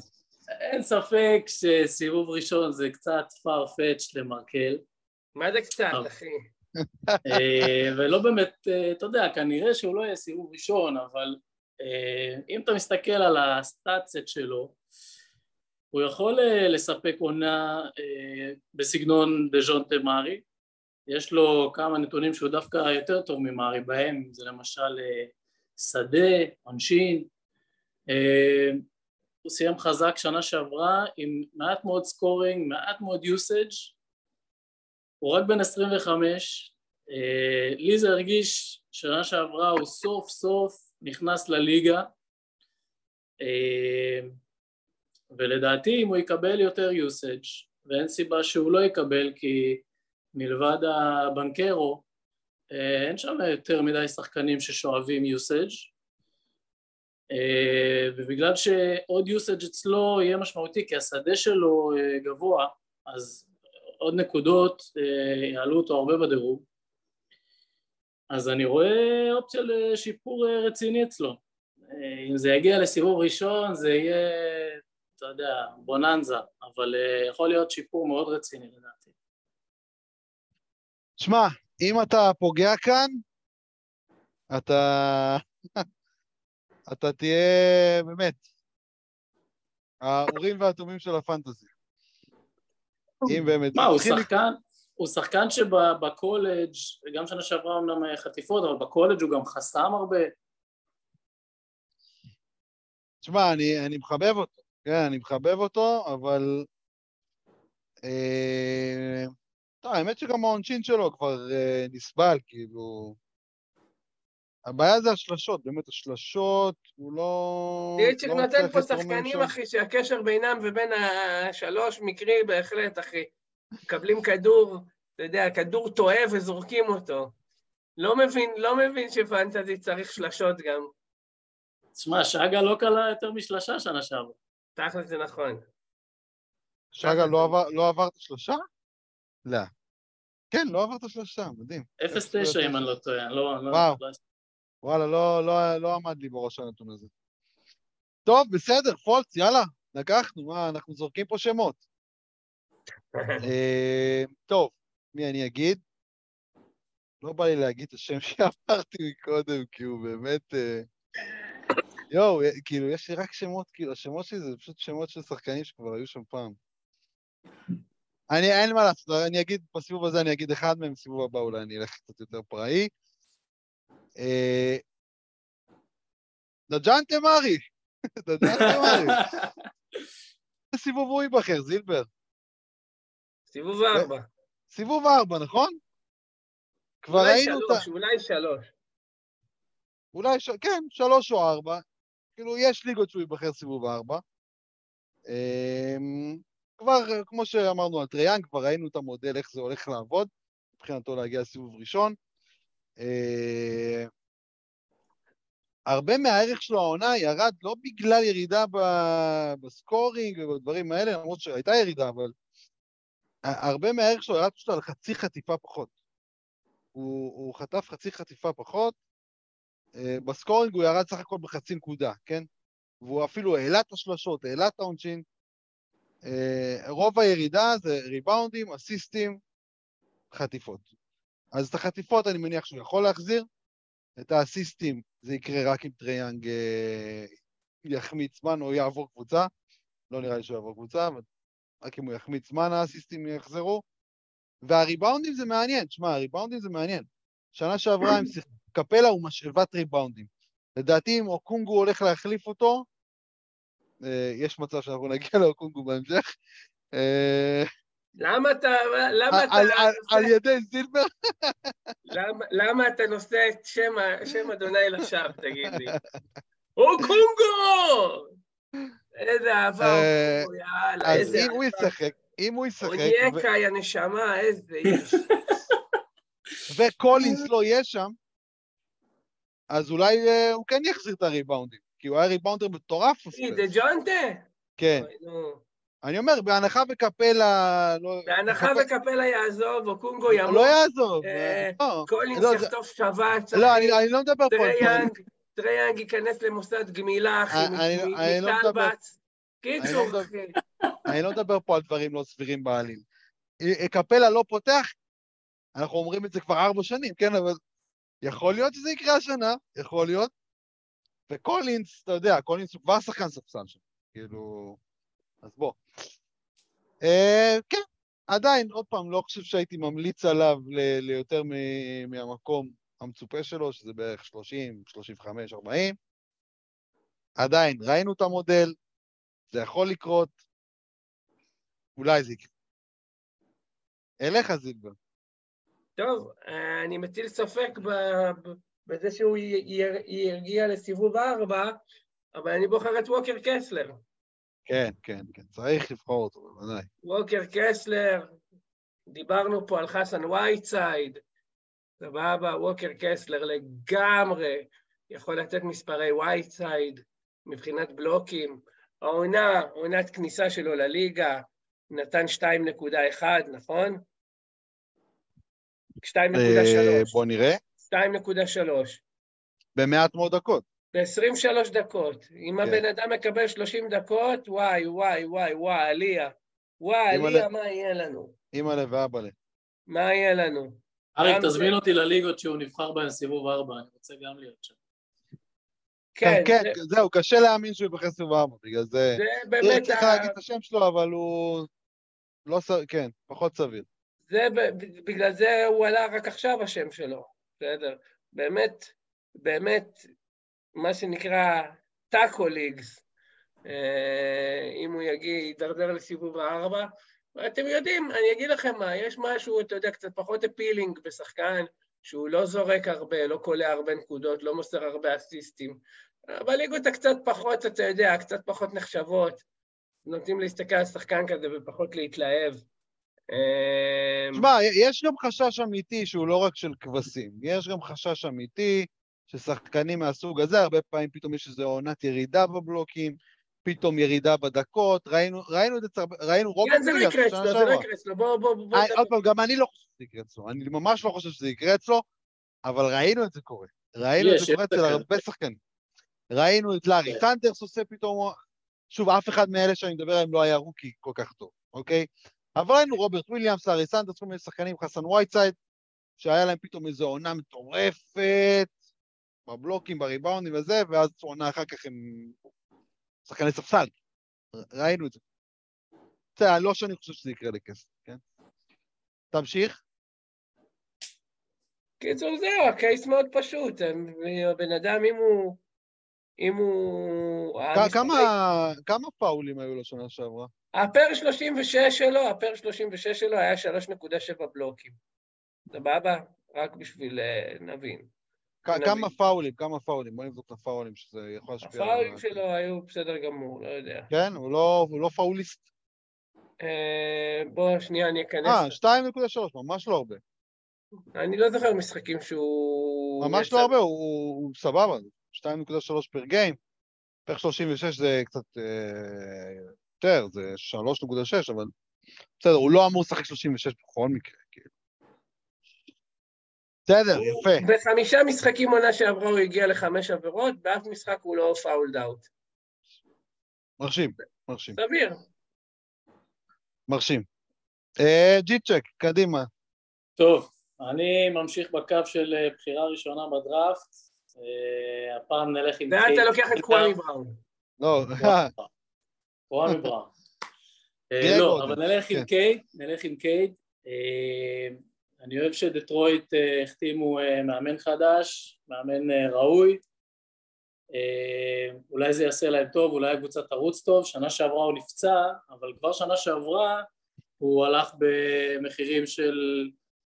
אין ספק שסיבוב ראשון זה קצת farfetch למרקל. מה זה קצת. אחי? אה, ולא באמת, אה, אתה יודע, כנראה שהוא לא יהיה סיבוב ראשון, אבל אה, אם אתה מסתכל על הסטאצט שלו, הוא יכול לספק עונה בסגנון דז'ונטה מארי, יש לו כמה נתונים שהוא דווקא יותר טוב ממארי בהם, זה למשל שדה, עונשין, הוא סיים חזק שנה שעברה עם מעט מאוד scoring, מעט מאוד usage הוא רק בן 25, אה, לי זה הרגיש שנה שעברה הוא סוף סוף נכנס לליגה אה, ולדעתי אם הוא יקבל יותר יוסאג' ואין סיבה שהוא לא יקבל כי מלבד הבנקרו אה, אין שם יותר מדי שחקנים ששואבים אה, ובגלל שעוד יוסאג' אצלו יהיה משמעותי כי השדה שלו גבוה אז עוד נקודות אה, יעלו אותו הרבה בדירוג. אז אני רואה אופציה לשיפור אה, רציני אצלו. אה, אם זה יגיע לסיבוב ראשון זה יהיה, אתה יודע, בוננזה אבל יכול להיות שיפור מאוד רציני לדעתי. שמע, אם אתה פוגע כאן, אתה... אתה תהיה באמת האורים והתומים של הפנטזי. אם [laughs] באמת... מה, הוא שחקן, הוא שחקן שבקולג', גם שנה שעברה אמנם חטיפות, אבל בקולג' הוא גם חסם הרבה. תשמע, אני, אני מחבב אותו, כן, אני מחבב אותו, אבל... אה, טוב, האמת שגם העונשין שלו כבר אה, נסבל, כאילו... הבעיה זה השלשות, באמת השלשות, הוא לא... דיצ'יק לא נותן פה שחקנים. אחי, שהקשר בינם ובין השלוש מקרי בהחלט, אחי. מקבלים כדור, אתה יודע, כדור טועה וזורקים אותו. לא מבין, לא מבין שפנטזי צריך שלשות גם. תשמע, שגה לא קלה יותר משלושה שנה שעברה. תכל'ס זה נכון. שגה לא עבר, לא עבר את השלושה? לא. כן, לא עבר את השלושה, מדהים. 0-9 אם אני לא טועה, אני לא... לא- וואו. וואלה, לא, לא, לא עמד לי בראש הנתון הזה. טוב, בסדר, פולץ, יאללה, לקחנו, מה, אנחנו זורקים פה שמות. [laughs] אה, טוב, מי אני אגיד? לא בא לי להגיד את השם [laughs] שאמרתי מקודם, כי הוא באמת... אה, יואו, אה, כאילו, יש לי רק שמות, כאילו, השמות שלי זה פשוט שמות של שחקנים שכבר היו שם פעם. אני, אין מה לעשות, אני אגיד, בסיבוב הזה אני אגיד אחד מהם, בסיבוב הבא אולי אני אלך קצת יותר פראי. דג'אן תמרי, [laughs] דג'אן תמרי. איזה [laughs] סיבוב הוא ייבחר, זילבר? סיבוב ארבע. סיבוב ארבע, נכון? כבר ראינו אותה, שלוש, אולי שלוש. אולי, ש... כן, שלוש או ארבע. כאילו, יש ליגות שהוא ייבחר סיבוב ארבע. אמ, כבר, כמו שאמרנו על טריאן, כבר ראינו את המודל, איך זה הולך לעבוד, מבחינתו להגיע לסיבוב ראשון. אה, הרבה מהערך שלו העונה ירד לא בגלל ירידה בסקורינג ובדברים האלה, למרות שהייתה ירידה, אבל הרבה מהערך שלו ירד פשוט על חצי חטיפה פחות. הוא, הוא חטף חצי חטיפה פחות, אה, בסקורינג הוא ירד סך הכל בחצי נקודה, כן? והוא אפילו העלה את השלשות, העלה את העונשין. אה, רוב הירידה זה ריבאונדים, אסיסטים, חטיפות. אז את החטיפות אני מניח שהוא יכול להחזיר, את האסיסטים זה יקרה רק אם טריי יאנג אה, יחמיץ זמן או יעבור קבוצה. לא נראה לי שהוא יעבור קבוצה, אבל רק אם הוא יחמיץ זמן האסיסטים יחזרו. והריבאונדים זה מעניין, תשמע, הריבאונדים זה מעניין. שנה שעברה הם שיחקו, קפלה הוא משאבת ריבאונדים. לדעתי אם אוקונגו הולך להחליף אותו, אה, יש מצב שאנחנו נגיע לאוקונגו בהמשך. למה אתה, למה אתה, על, ידי זילבר, למה, למה אתה נושא את שם, אדוני לשווא, תגיד לי? הוא קונגו! איזה אהבה, אה, יאללה, אז איזה אם הוא. ישחק, אם הוא ישחק, אונייקה, יא נשמה, איזה איש. [laughs] וקולינס לא יהיה שם, אז אולי אה, הוא כן יחזיר את הריבאונדים, כי הוא היה ריבאונדר מטורף. דה ג'ונטה? כן. אני אומר, בהנחה וקפלה... לא- בהנחה קפ- וקפלה יעזוב, אוקונגוו ימות, לא יעזוב. אה, לא, קולינס לא, יחטוף שבץ, לא. אני אני לא מדבר פה על. טריי יאנג, ייכנס למוסד גמילה, אחי, מדבר- מטלבץ. קיצור, אחי. אני לא מדבר פה על דברים לא סבירים בעליל. אה, קפלה לא פותח, אנחנו אומרים את זה כבר ארבע שנים, כן, אבל יכול להיות שזה יקרה השנה, יכול להיות. וקולינס, אתה יודע, קולינס הוא כבר שחקן ספסל שם, כאילו... אז בוא. אה, כן, עדיין, עוד פעם, לא חושב שהייתי ממליץ עליו ל- ליותר מ- מהמקום המצופה שלו, שזה בערך 30, 35, 40. עדיין, ראינו את המודל, זה יכול לקרות, אולי זה יקרה. אליך, זילבר. טוב, אני מטיל ספק בזה שהוא יגיע לסיבוב ארבע, אבל אני בוחר את ווקר קסלר. כן, כן, כן, צריך לבחור אותו, בוודאי. ווקר קסלר, דיברנו פה על חסן וייטסייד, סבבה, ווקר קסלר לגמרי יכול לתת מספרי וייטסייד מבחינת בלוקים. העונה, עונת כניסה שלו לליגה, נתן 2.1, נכון? 2.3. אה, בוא נראה. 2.3. במעט מאוד דקות. ב-23 דקות. אם כן. הבן אדם מקבל 30 דקות, וואי, וואי, וואי, וואי, עליה. וואי. עליה, מה יהיה לנו? אימא'לה ואבא'לה. מה יהיה לנו? אריק, תזמין זה- אותי לליגות שהוא נבחר בהן סיבוב ארבע, אני רוצה גם להיות שם. כן, כן, זה- זהו, קשה להאמין שהוא יבחר סיבוב ארבע, בגלל זה... זה באמת, צריך ה- להגיד את השם שלו, אבל הוא... לא ס... כן, פחות סביר. זה ב- בגלל זה הוא עלה רק עכשיו השם שלו, בסדר? באמת, באמת, מה שנקרא טאקו ליגס, אה, אם הוא יגיע, יידרדר לסיבוב הארבע. ואתם יודעים, אני אגיד לכם מה, יש משהו, אתה יודע, קצת פחות אפילינג בשחקן, שהוא לא זורק הרבה, לא קולע הרבה נקודות, לא מוסר הרבה אסיסטים. בליגות הקצת פחות, אתה יודע, קצת פחות נחשבות, נוטים להסתכל על שחקן כזה ופחות להתלהב. אה, תשמע, יש גם חשש אמיתי שהוא לא רק של כבשים, יש גם חשש אמיתי ששחקנים מהסוג הזה, הרבה פעמים פתאום יש איזו עונת ירידה בבלוקים, פתאום ירידה בדקות, ראינו, ראינו את זה, ראינו רוברט כן, זה לא וויליאמס יקרה אצלו, זה לא. יקרה אצלו, בוא, בוא, בוא. אה, נדבר. עוד פעם, גם אני לא חושב שזה יקרה אצלו, אני ממש לא חושב שזה יקרה אצלו, אבל ראינו את זה קורה. ראינו את זה קורה אצל. הרבה שחקנים. ראינו את לארי כן. סנדרס עושה פתאום, שוב, אף אחד מאלה שאני מדבר עליהם לא היה rookie כל כך טוב, אוקיי? אבל ראינו רוברט וויליאמס, לארי סנדרס, כל מיני שחקנים, חסן וייטסייד, שהיה להם פתאום איזו עונה מטורפת, בבלוקים, בריבאונדים וזה, ואז עונה אחר כך הם שחקני ספסל. ראינו את זה. בסדר, לא שאני חושב שזה יקרה לקסלר, כן? תמשיך. קיצור, זהו, הקייס מאוד פשוט. הבן אדם, אם הוא... אם הוא... כמה, כמה פאולים היו לו שנה שעברה? הפר 36 שלו, הפר 36 שלו היה 3.7 בלוקים. סבבה? רק בשביל אה, נבין. כמה פאולים, כמה פאולים? בוא נבדוק את הפאולים, שזה יכול להשפיע. הפאולים שלו היו בסדר גמור, לא יודע. כן? הוא לא, לא פאוליסט? אה, בוא, שנייה, אני אכנס. אה, 2.3, ממש לא הרבה. אני לא זוכר משחקים שהוא... ממש לא הרבה, הוא, הוא סבבה, 2.3 per game. per 36 זה קצת אה, יותר, זה 3.6, אבל בסדר, הוא לא אמור לשחק 36 בכל מקרה, כאילו. בסדר, יפה. בחמישה משחקים עונה שעברה הוא הגיע לחמש עבירות, באף משחק הוא לא fouled out. מרשים, מרשים, סביר. מרשים. אה, ג'יצ'ק, קדימה. טוב, אני ממשיך בקו של אה, בחירה ראשונה בדראפט. אה, הפעם נלך עם ואתה לוקח את קוואמי בראון. לא, [laughs] קוואמי בראון. אה, לא, אבל נלך עם כן. קייד, נלך עם קייד. אני אוהב שדטרויט אה, החתימו אה, מאמן חדש, מאמן אה, ראוי. אולי זה יעשה להם טוב, אולי הקבוצה תרוץ טוב. שנה שעברה הוא נפצע, אבל כבר שנה שעברה הוא הלך במחירים של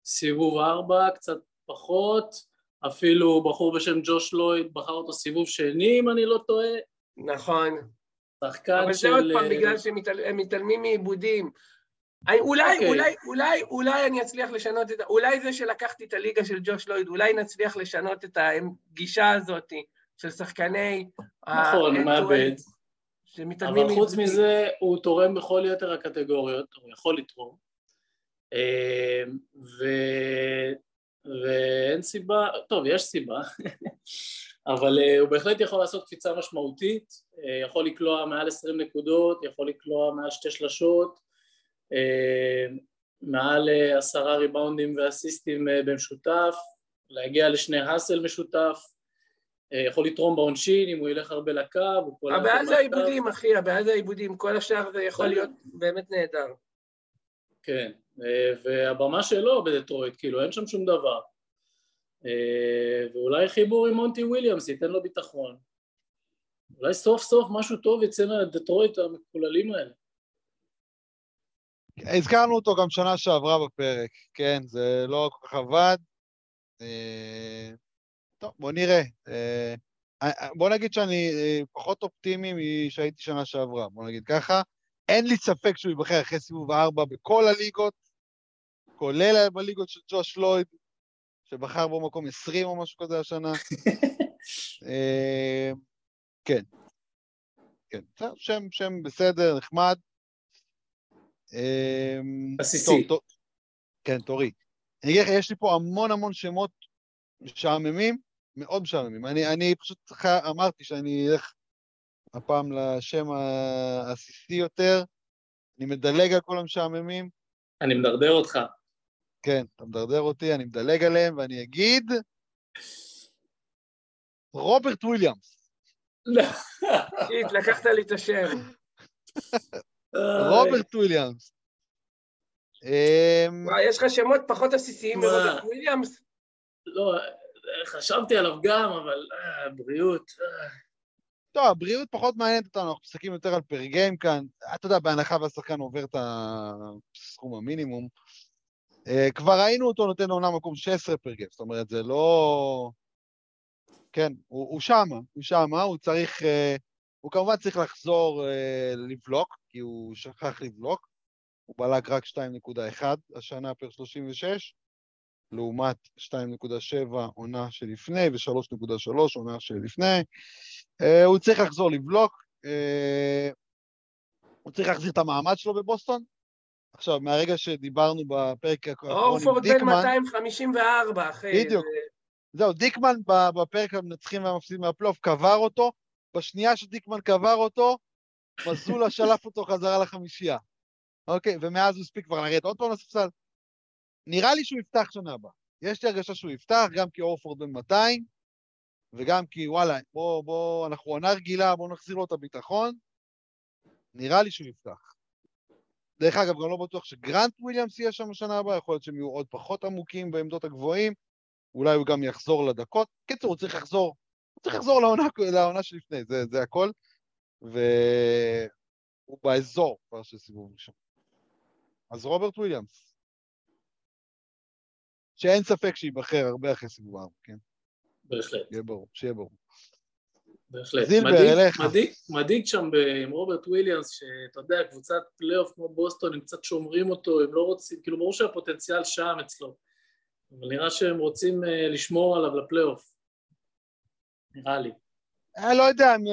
סיבוב ארבע, קצת פחות. אפילו בחור בשם ג'וש לויד בחר אותו סיבוב שני, אם אני לא טועה. נכון. שחקן אבל של... זה עוד פעם בגלל שהם מתעל- הם מתעלמים מעיבודים. אולי, אוקיי. אולי, אולי, אולי אני אצליח לשנות את ה... אולי זה שלקחתי את הליגה של ג'וש לויד, אולי נצליח לשנות את הגישה הזאת של שחקני... נכון. שמתעלמים אבל חוץ מעיבודים. מזה, הוא תורם בכל יתר הקטגוריות, הוא יכול לתרום. אה, ו... ואין סיבה, טוב, יש סיבה, [laughs] אבל אה, הוא בהחלט יכול לעשות קפיצה משמעותית, אה, יכול לקלוע מעל 20 נקודות, יכול לקלוע מעל שתי שלשות, מעל אה, עשרה ריבאונדים ואסיסטים אה, במשותף, להגיע לשני האסל משותף, אה, יכול לתרום בעונשין אם הוא ילך הרבה לקו, הוא קולע הבעיה זה. העיבודים, אחי, הבעיה זה העיבודים. כל השאר זה יכול להיות באמת נהדר. כן, אה, והבמה שלו בדטרויט, כאילו אין שם שום דבר. אה, ואולי חיבור עם מונטי וויליאמס ייתן לו ביטחון. אולי סוף סוף משהו טוב יצא מהדטרויט המקוללים האלה. הזכרנו אותו גם שנה שעברה בפרק, כן, זה לא כל כך עבד. אה, טוב, בוא נראה. אה, אה, בוא נגיד שאני פחות אופטימי משהייתי שנה שעברה, בוא נגיד ככה. אין לי ספק שהוא ייבחר אחרי סיבוב ארבע בכל הליגות, כולל בליגות של ג'וש לויד, שבחר בו מקום 20 או משהו כזה השנה. [laughs] כן. כן, שם, שם בסדר, נחמד. עסיסי. טוב. כן, תורי. אני אגיד לך, יש לי פה המון המון שמות משעממים, מאוד משעממים. אני, אני פשוט ח- אמרתי שאני אלך הפעם לשם העסיסי יותר. אני מדלג על כל המשעממים. אני מדרדר אותך. כן, אתה מדרדר אותי, אני מדלג עליהם, ואני אגיד... רוברט וויליאמס. [laughs] לקחת לי את השם. [laughs] רוברט וויליאמס. אמ, וואי, יש לך שמות פחות עסיסיים? מרוברט וויליאמס? לא, חשבתי עליו גם, אבל אה, בריאות. אה. טוב, הבריאות פחות מעניינת אותנו, אנחנו מסתכלים יותר על per game כאן. אתה יודע, בהנחה והשחקן עובר את הסכום המינימום. אה, כבר ראינו אותו נותן לעונה מקום 16 per game, זאת אומרת, זה לא... כן, הוא, הוא שמה, הוא שמה, הוא צריך... אה, הוא כמובן צריך לחזור אה, לבלוק, כי הוא שכח לבלוק. הוא בלק רק 2.1 השנה פר 36, לעומת 2.7 עונה שלפני ו-3.3 עונה שלפני. Uh, הוא צריך לחזור לבלוק, uh, הוא צריך להחזיר את המעמד שלו בבוסטון. עכשיו, מהרגע שדיברנו בפרק האחרון עם אורפורד בן דיקמן, 254, אחי. בדיוק. זה- זהו, דיקמן בפרק המנצחים והמפסידים מהפלייאוף קבר אותו, בשנייה שדיקמן קבר אותו, מזולה שלף אותו חזרה לחמישייה. אוקיי, ומאז הוא הספיק כבר לרדת עוד פעם לספסל. נראה לי שהוא יפתח שנה הבאה. יש לי הרגשה שהוא יפתח, גם כי אורפורד בן 200, וגם כי וואלה, בוא, בוא, אנחנו עונה רגילה, בואו נחזיר לו את הביטחון. נראה לי שהוא יפתח. דרך אגב, גם לא בטוח שגרנט וויליאמס יהיה שם בשנה הבאה, יכול להיות שהם יהיו עוד פחות עמוקים בעמדות הגבוהים, אולי הוא גם יחזור לדקות. קיצור, הוא צריך לחזור, הוא צריך לחזור לעונה, לעונה שלפני, זה, זה הכל. והוא באזור כבר של סיבוב ראשון. אז רוברט וויליאמס, שאין ספק שייבחר הרבה אחרי סיבוב ארבע, כן? בהחלט, שיהיה ברור, שיהיה ברור. בהחלט. זילבר, מדאיג- אליך. מדאיג- מדאיג שם ב- עם רוברט וויליאמס, שאתה יודע, קבוצת פלייאוף כמו בוסטון, הם קצת שומרים אותו, הם לא רוצים, כאילו ברור שהפוטנציאל שם אצלו. אבל נראה שהם רוצים אה, לשמור עליו לפלייאוף. נראה לי. אני לא יודע, אני...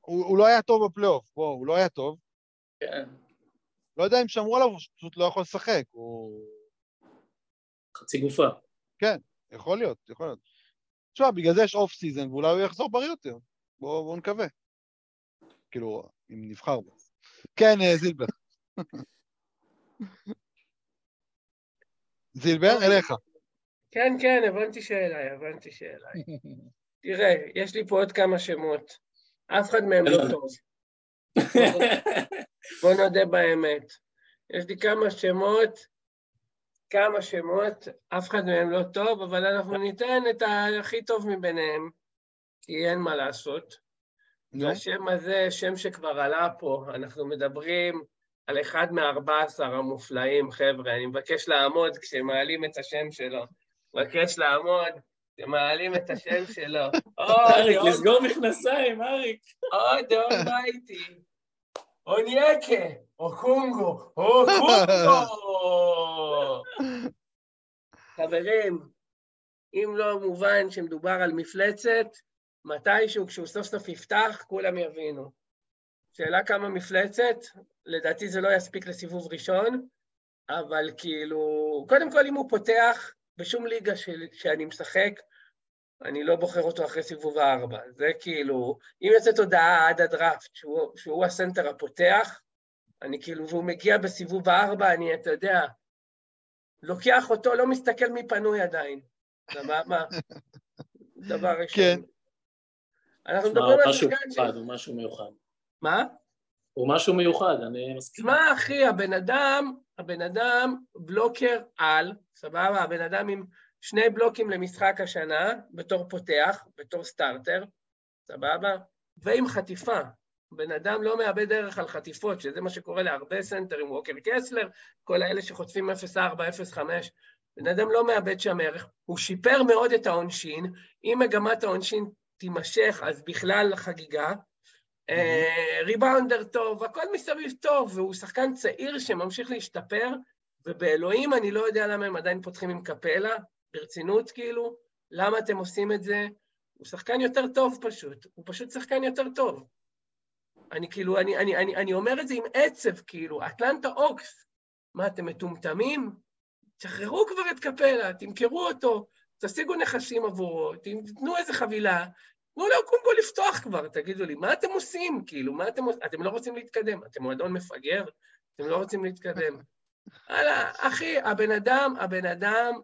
הוא, הוא לא היה טוב בפלייאוף, בוא, הוא לא היה טוב. כן, לא יודע אם שמרו עליו, הוא פשוט לא יכול לשחק. הוא... חצי גופה. יכול להיות, יכול להיות. תשמע, בגלל זה יש off season, ואולי הוא יחזור בריא יותר. בואו בוא נקווה. כאילו, אם נבחר בו. כן, אה, זילבר. [laughs] זילבר, אליך. כן, כן, הבנתי שאליי, הבנתי שאליי. [laughs] תראה, יש לי פה עוד כמה שמות. אף אחד מהם לא טוב. בוא נודה באמת. יש לי כמה שמות, כמה שמות, אף אחד מהם לא טוב, אבל אנחנו ניתן את הכי טוב מביניהם, כי אין מה לעשות. והשם הזה, שם שכבר עלה פה, אנחנו מדברים על אחד מארבע עשר המופלאים, חבר'ה. אני מבקש לעמוד כשמעלים את השם שלו. מבקש לעמוד כשמעלים את השם שלו. [laughs] אריק, לסגור מכנסיים, אריק. עוד עוד בייטי. אונייקה, או קונגו, או קונגו. [laughs] חברים, אם לא מובן שמדובר על מפלצת, מתישהו כשהוא סוף סוף יפתח, כולם יבינו. שאלה כמה מפלצת, לדעתי זה לא יספיק לסיבוב ראשון, אבל כאילו, קודם כל אם הוא פותח בשום ליגה של, שאני משחק, אני לא בוחר אותו אחרי סיבוב הארבע. זה כאילו, אם יוצאת הודעה עד הדראפט שהוא, שהוא הסנטר הפותח, אני כאילו, והוא מגיע בסיבוב הארבע, אני, אתה יודע, לוקח אותו, לא מסתכל מי פנוי עדיין. סבבה? [laughs] דבר ראשון. כן. אנחנו מדברים על משהו שחקן ש... מיוחד, הוא משהו מיוחד. מה? הוא משהו מיוחד, אני מסכים. תשמע, אחי, הבן אדם, הבן אדם בלוקר על, סבבה? הבן אדם עם שני בלוקים למשחק השנה, בתור פותח, בתור סטארטר, סבבה? ועם חטיפה. בן אדם לא מאבד ערך על חטיפות, שזה מה שקורה להרבה סנטרים, ווקר קסלר, כל האלה שחוטפים 0.4, 0.5. בן אדם לא מאבד שם ערך. הוא שיפר מאוד את העונשין. אם מגמת העונשין תימשך, אז בכלל חגיגה. אה, ריבאונדר טוב, הכל מסביב טוב, והוא שחקן צעיר שממשיך להשתפר, ובאלוהים אני לא יודע למה הם עדיין פותחים עם קפלה, ברצינות כאילו, למה אתם עושים את זה? הוא שחקן יותר טוב פשוט, הוא פשוט שחקן יותר טוב. אני כאילו, אני, אני, אני, אני אומר את זה עם עצב, כאילו, אטלנטה אוקס, מה, אתם מטומטמים? תשחררו כבר את קפלה, תמכרו אותו, תשיגו נכסים עבורו, תיתנו איזה חבילה, תנו לו קודם כל לפתוח כבר, תגידו לי, מה אתם עושים? כאילו, מה אתם עושים? אתם לא רוצים להתקדם, אתם מועדון מפגר? אתם לא רוצים להתקדם. הלאה, אחי, הבן אדם, הבן אדם,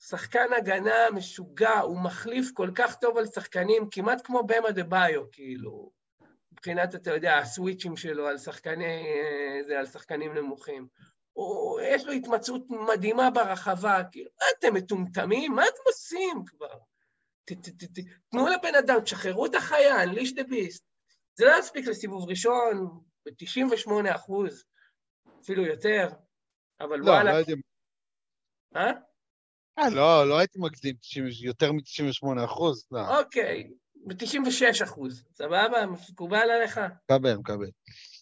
שחקן הגנה משוגע, הוא מחליף כל כך טוב על שחקנים, כמעט כמו במה דה ביו, כאילו, מבחינת, אתה יודע, הסוויצ'ים שלו על שחקני, זה, על שחקנים נמוכים. הוא, יש לו התמצאות מדהימה ברחבה, כאילו, מה אתם מטומטמים? מה אתם עושים כבר? תנו לבן אדם, תשחררו את החיה, unleash the beast. זה לא יספיק לסיבוב ראשון, ב-98 אחוז, אפילו יותר, אבל לא, וואלה, לא הייתי... אה? אה, לא, לא הייתי מגזים 90 יותר מ-98 אחוז. לא, אוקיי, ב-96 אחוז, סבבה? מקובל עליך? מקבל, מקבל.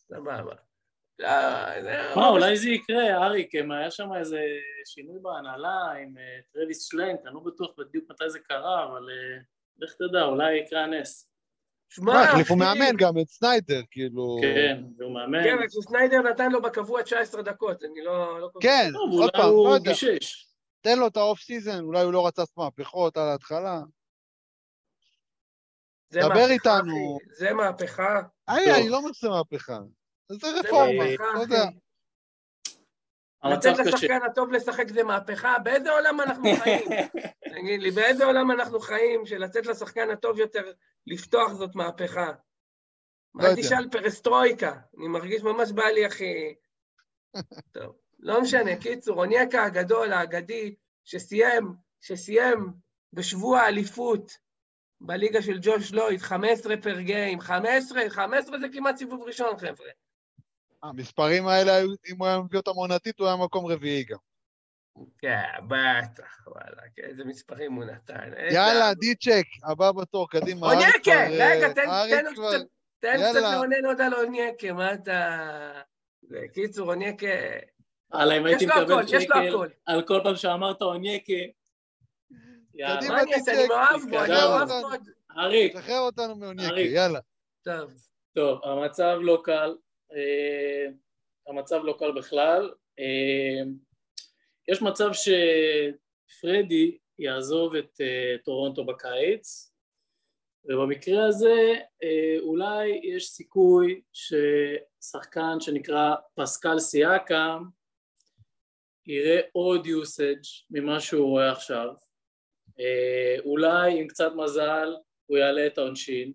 סבבה. זה... מה, אולי זה יקרה, אריק, אם היה שם איזה שינוי בהנהלה עם אה, טרוויס שלנק, אני לא בטוח בדיוק מתי זה קרה, אבל אה, לך תדע, אולי יקרה הנס. שמע, החליפו אחי, מאמן גם את סניידר, כאילו... כן, והוא מאמן. כן, רק שסניידר נתן לו בקבוע 19 דקות, אני לא... לא כן, עוד פעם, לא הוא יודע. תן לו את ה off season, אולי הוא לא רצה מהפכות על ההתחלה. זה דבר איתנו. זה מהפכה. איי. אני לא אומר שזה מהפכה. זה זה רפורמה, לא יודע. לתת. לשחקן הטוב לשחק זה מהפכה? באיזה עולם אנחנו [laughs] חיים? תגיד לי, באיזה עולם אנחנו חיים שלתת לשחקן הטוב יותר לפתוח זאת מהפכה? לא מה. תשאל פרסטרויקה? אני מרגיש ממש בא לי, אחי. [laughs] טוב, לא משנה. קיצור, אוניאקה הגדול, האגדי, שסיים, שסיים בשבוע האליפות בליגה של ג'וש לויד, 15 פר גיים, 15, 15 זה כמעט סיבוב ראשון, חבר'ה. המספרים האלה, היו- אם הוא היה מביא אותם עונתית, הוא היה מקום רביעי גם. כן, בטח, וואלה, כן, איזה מספרים הוא נתן. איזה- יאללה, דיצ'ק, הבא בתור, קדימה. אונייקה, אריק כבר, אה, רגע, תן- כבר- קצת, תן. קצת עוד על אונייקה, מה אתה... זה, קיצור, אונייקה, הלאה, אם הייתי יש לו מקבל הכל, יש לו שקל הכל. על כל פעם שאמרת אונייקה. יאללה. קדימה, מה אני מאוהב בו, אני. מאוהב מאוד. אריק, שחרר אותנו מאונייקה, אריק. יאללה. טוב. טוב, המצב לא קל. אה, המצב לא קל בכלל. אה, יש מצב שפרדי יעזוב את אה, טורונטו בקיץ, ובמקרה הזה אולי יש סיכוי ששחקן שנקרא פסקל סיאקם יראה עוד usage ממה שהוא רואה עכשיו. אולי עם קצת מזל הוא יעלה את העונשין.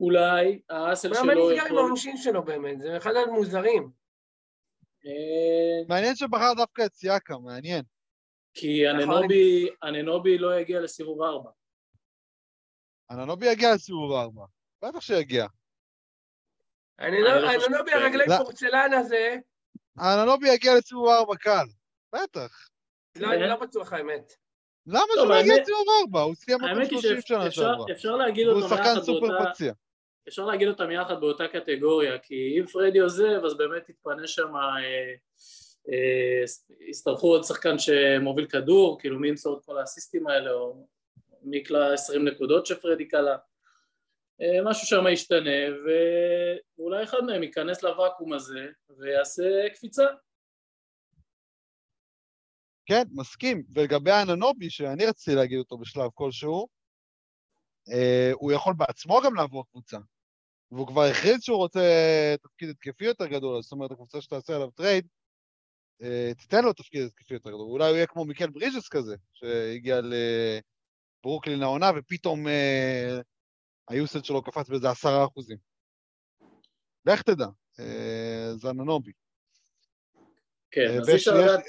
אולי האסל שלו נסגר עם יכול... העונשין שלו באמת? זה אחד המוזרים. אה, מעניין שבחר דווקא את סיאקה, מעניין. כי. אננובי, אננובי לא יגיע לסיבוב ארבע. אננובי יגיע לסיבוב ארבע. בטח שיגיע. לא לא חושב- אני לא. פורצלן הזה, אננובי יגיע לסיבוב ארבע קל. בטח. לא, אני לא בטוח האמת. למה שהוא לא יגיע לסיבוב ארבע? הוא סיים היא 30 שנה שעברה. אפשר להגיד והוא אותם שחקן סופר באותה... פציע. אפשר להגיד אותם יחד באותה קטגוריה, כי אם פרדי עוזב, אז באמת יתפנה שם, אה, אה, יצטרכו עוד שחקן שמוביל כדור, כאילו מי ימסור את כל האסיסטים האלה, או מי יקלע 20 נקודות שפרדי קלע. אה, משהו שם ישתנה, ואולי אחד מהם ייכנס לוואקום הזה ויעשה קפיצה. כן, מסכים. ולגבי האננובי, שאני רציתי להגיד אותו בשלב כלשהו, אה, הוא יכול בעצמו גם לעבור קבוצה. והוא כבר הכריז שהוא רוצה תפקיד התקפי יותר גדול, זאת אומרת, הקבוצה שתעשה עליו trade, אה, תיתן לו תפקיד התקפי יותר גדול. אולי הוא יהיה כמו מיקל בריז'ס כזה, שהגיע לברוקלין העונה, ופתאום אה, היוסד שלו קפץ באיזה עשרה אחוזים. לך תדע, אה, זה אננובי. כן, אז אי אפשר לדעת,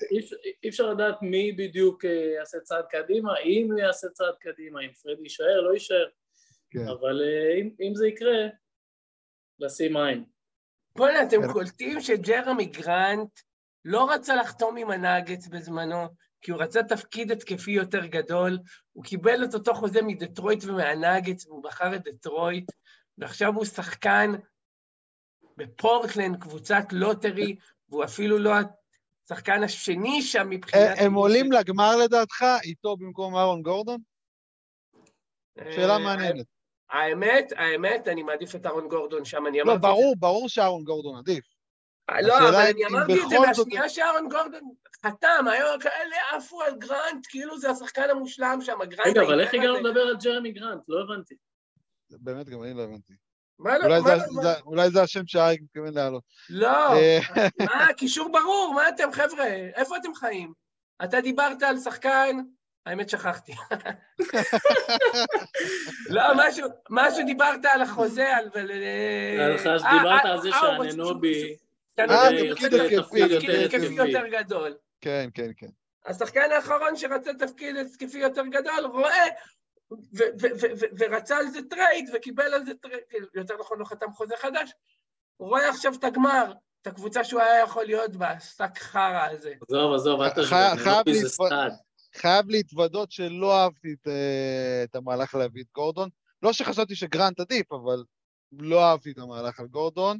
אי אפשר- לדעת מי בדיוק יעשה צעד קדימה, אם הוא יעשה צעד קדימה, אם פרדי יישאר, לא יישאר, כן. אבל אם, אם זה יקרה, לשים עין. בוא'נה, אתם כן. קולטים שג'רמי גרנט לא רצה לחתום עם הנאגץ בזמנו, כי הוא רצה תפקיד התקפי יותר גדול, הוא קיבל את אותו חוזה מדטרויט ומהנאגץ, והוא בחר את דטרויט, ועכשיו הוא שחקן בפורטלנד, קבוצת lottery, והוא אפילו לא השחקן השני שם מבחינת... אה, הם עולים לגמר לדעתך, איתו במקום אהרון גורדון? שאלה אה, מעניינת. האמת, האמת, אני מעדיף את אהרון גורדון שם, אני לא, אמרתי... את זה- ברור, ברור שאהרון גורדון עדיף. לא, השאלה אבל אני אמרתי את זה מהשנייה שאהרון גורדון חתם, היו כאלה עפו על גרנט, כאילו זה השחקן המושלם שם, גרנט... רגע, אבל איך הגענו. לדבר על ג'רמי גרנט? לא הבנתי. באמת, גם אני לא הבנתי. לא, אולי מה זה- לא, אולי זה השם שאריק מתכוון להעלות. לא, אה, מה, קישור ברור, מה אתם, חבר'ה? איפה אתם חיים? אתה דיברת על שחקן, האמת שכחתי. לא, משהו, משהו דיברת על החוזה, על... לך אה, שדיברת אה, על זה אה. שאתה אה, נותן תפקיד התקפי, יותר גדול. כן, כן, כן. השחקן האחרון שרצה תפקיד התקפי יותר גדול, רואה, ורצה על זה trade, וקיבל על זה trade, יותר נכון, לא חתם חוזה חדש, הוא רואה עכשיו את הגמר, את הקבוצה שהוא היה יכול להיות בה, השק חרא הזה. עזוב, עזוב, אל תשווה, חייב אננובי זה סטאד. חייב להתוודות שלא אהבתי את, אה, את המהלך להביא את גורדון. לא שחשבתי שגרנט עדיף, אבל לא אהבתי את המהלך על גורדון.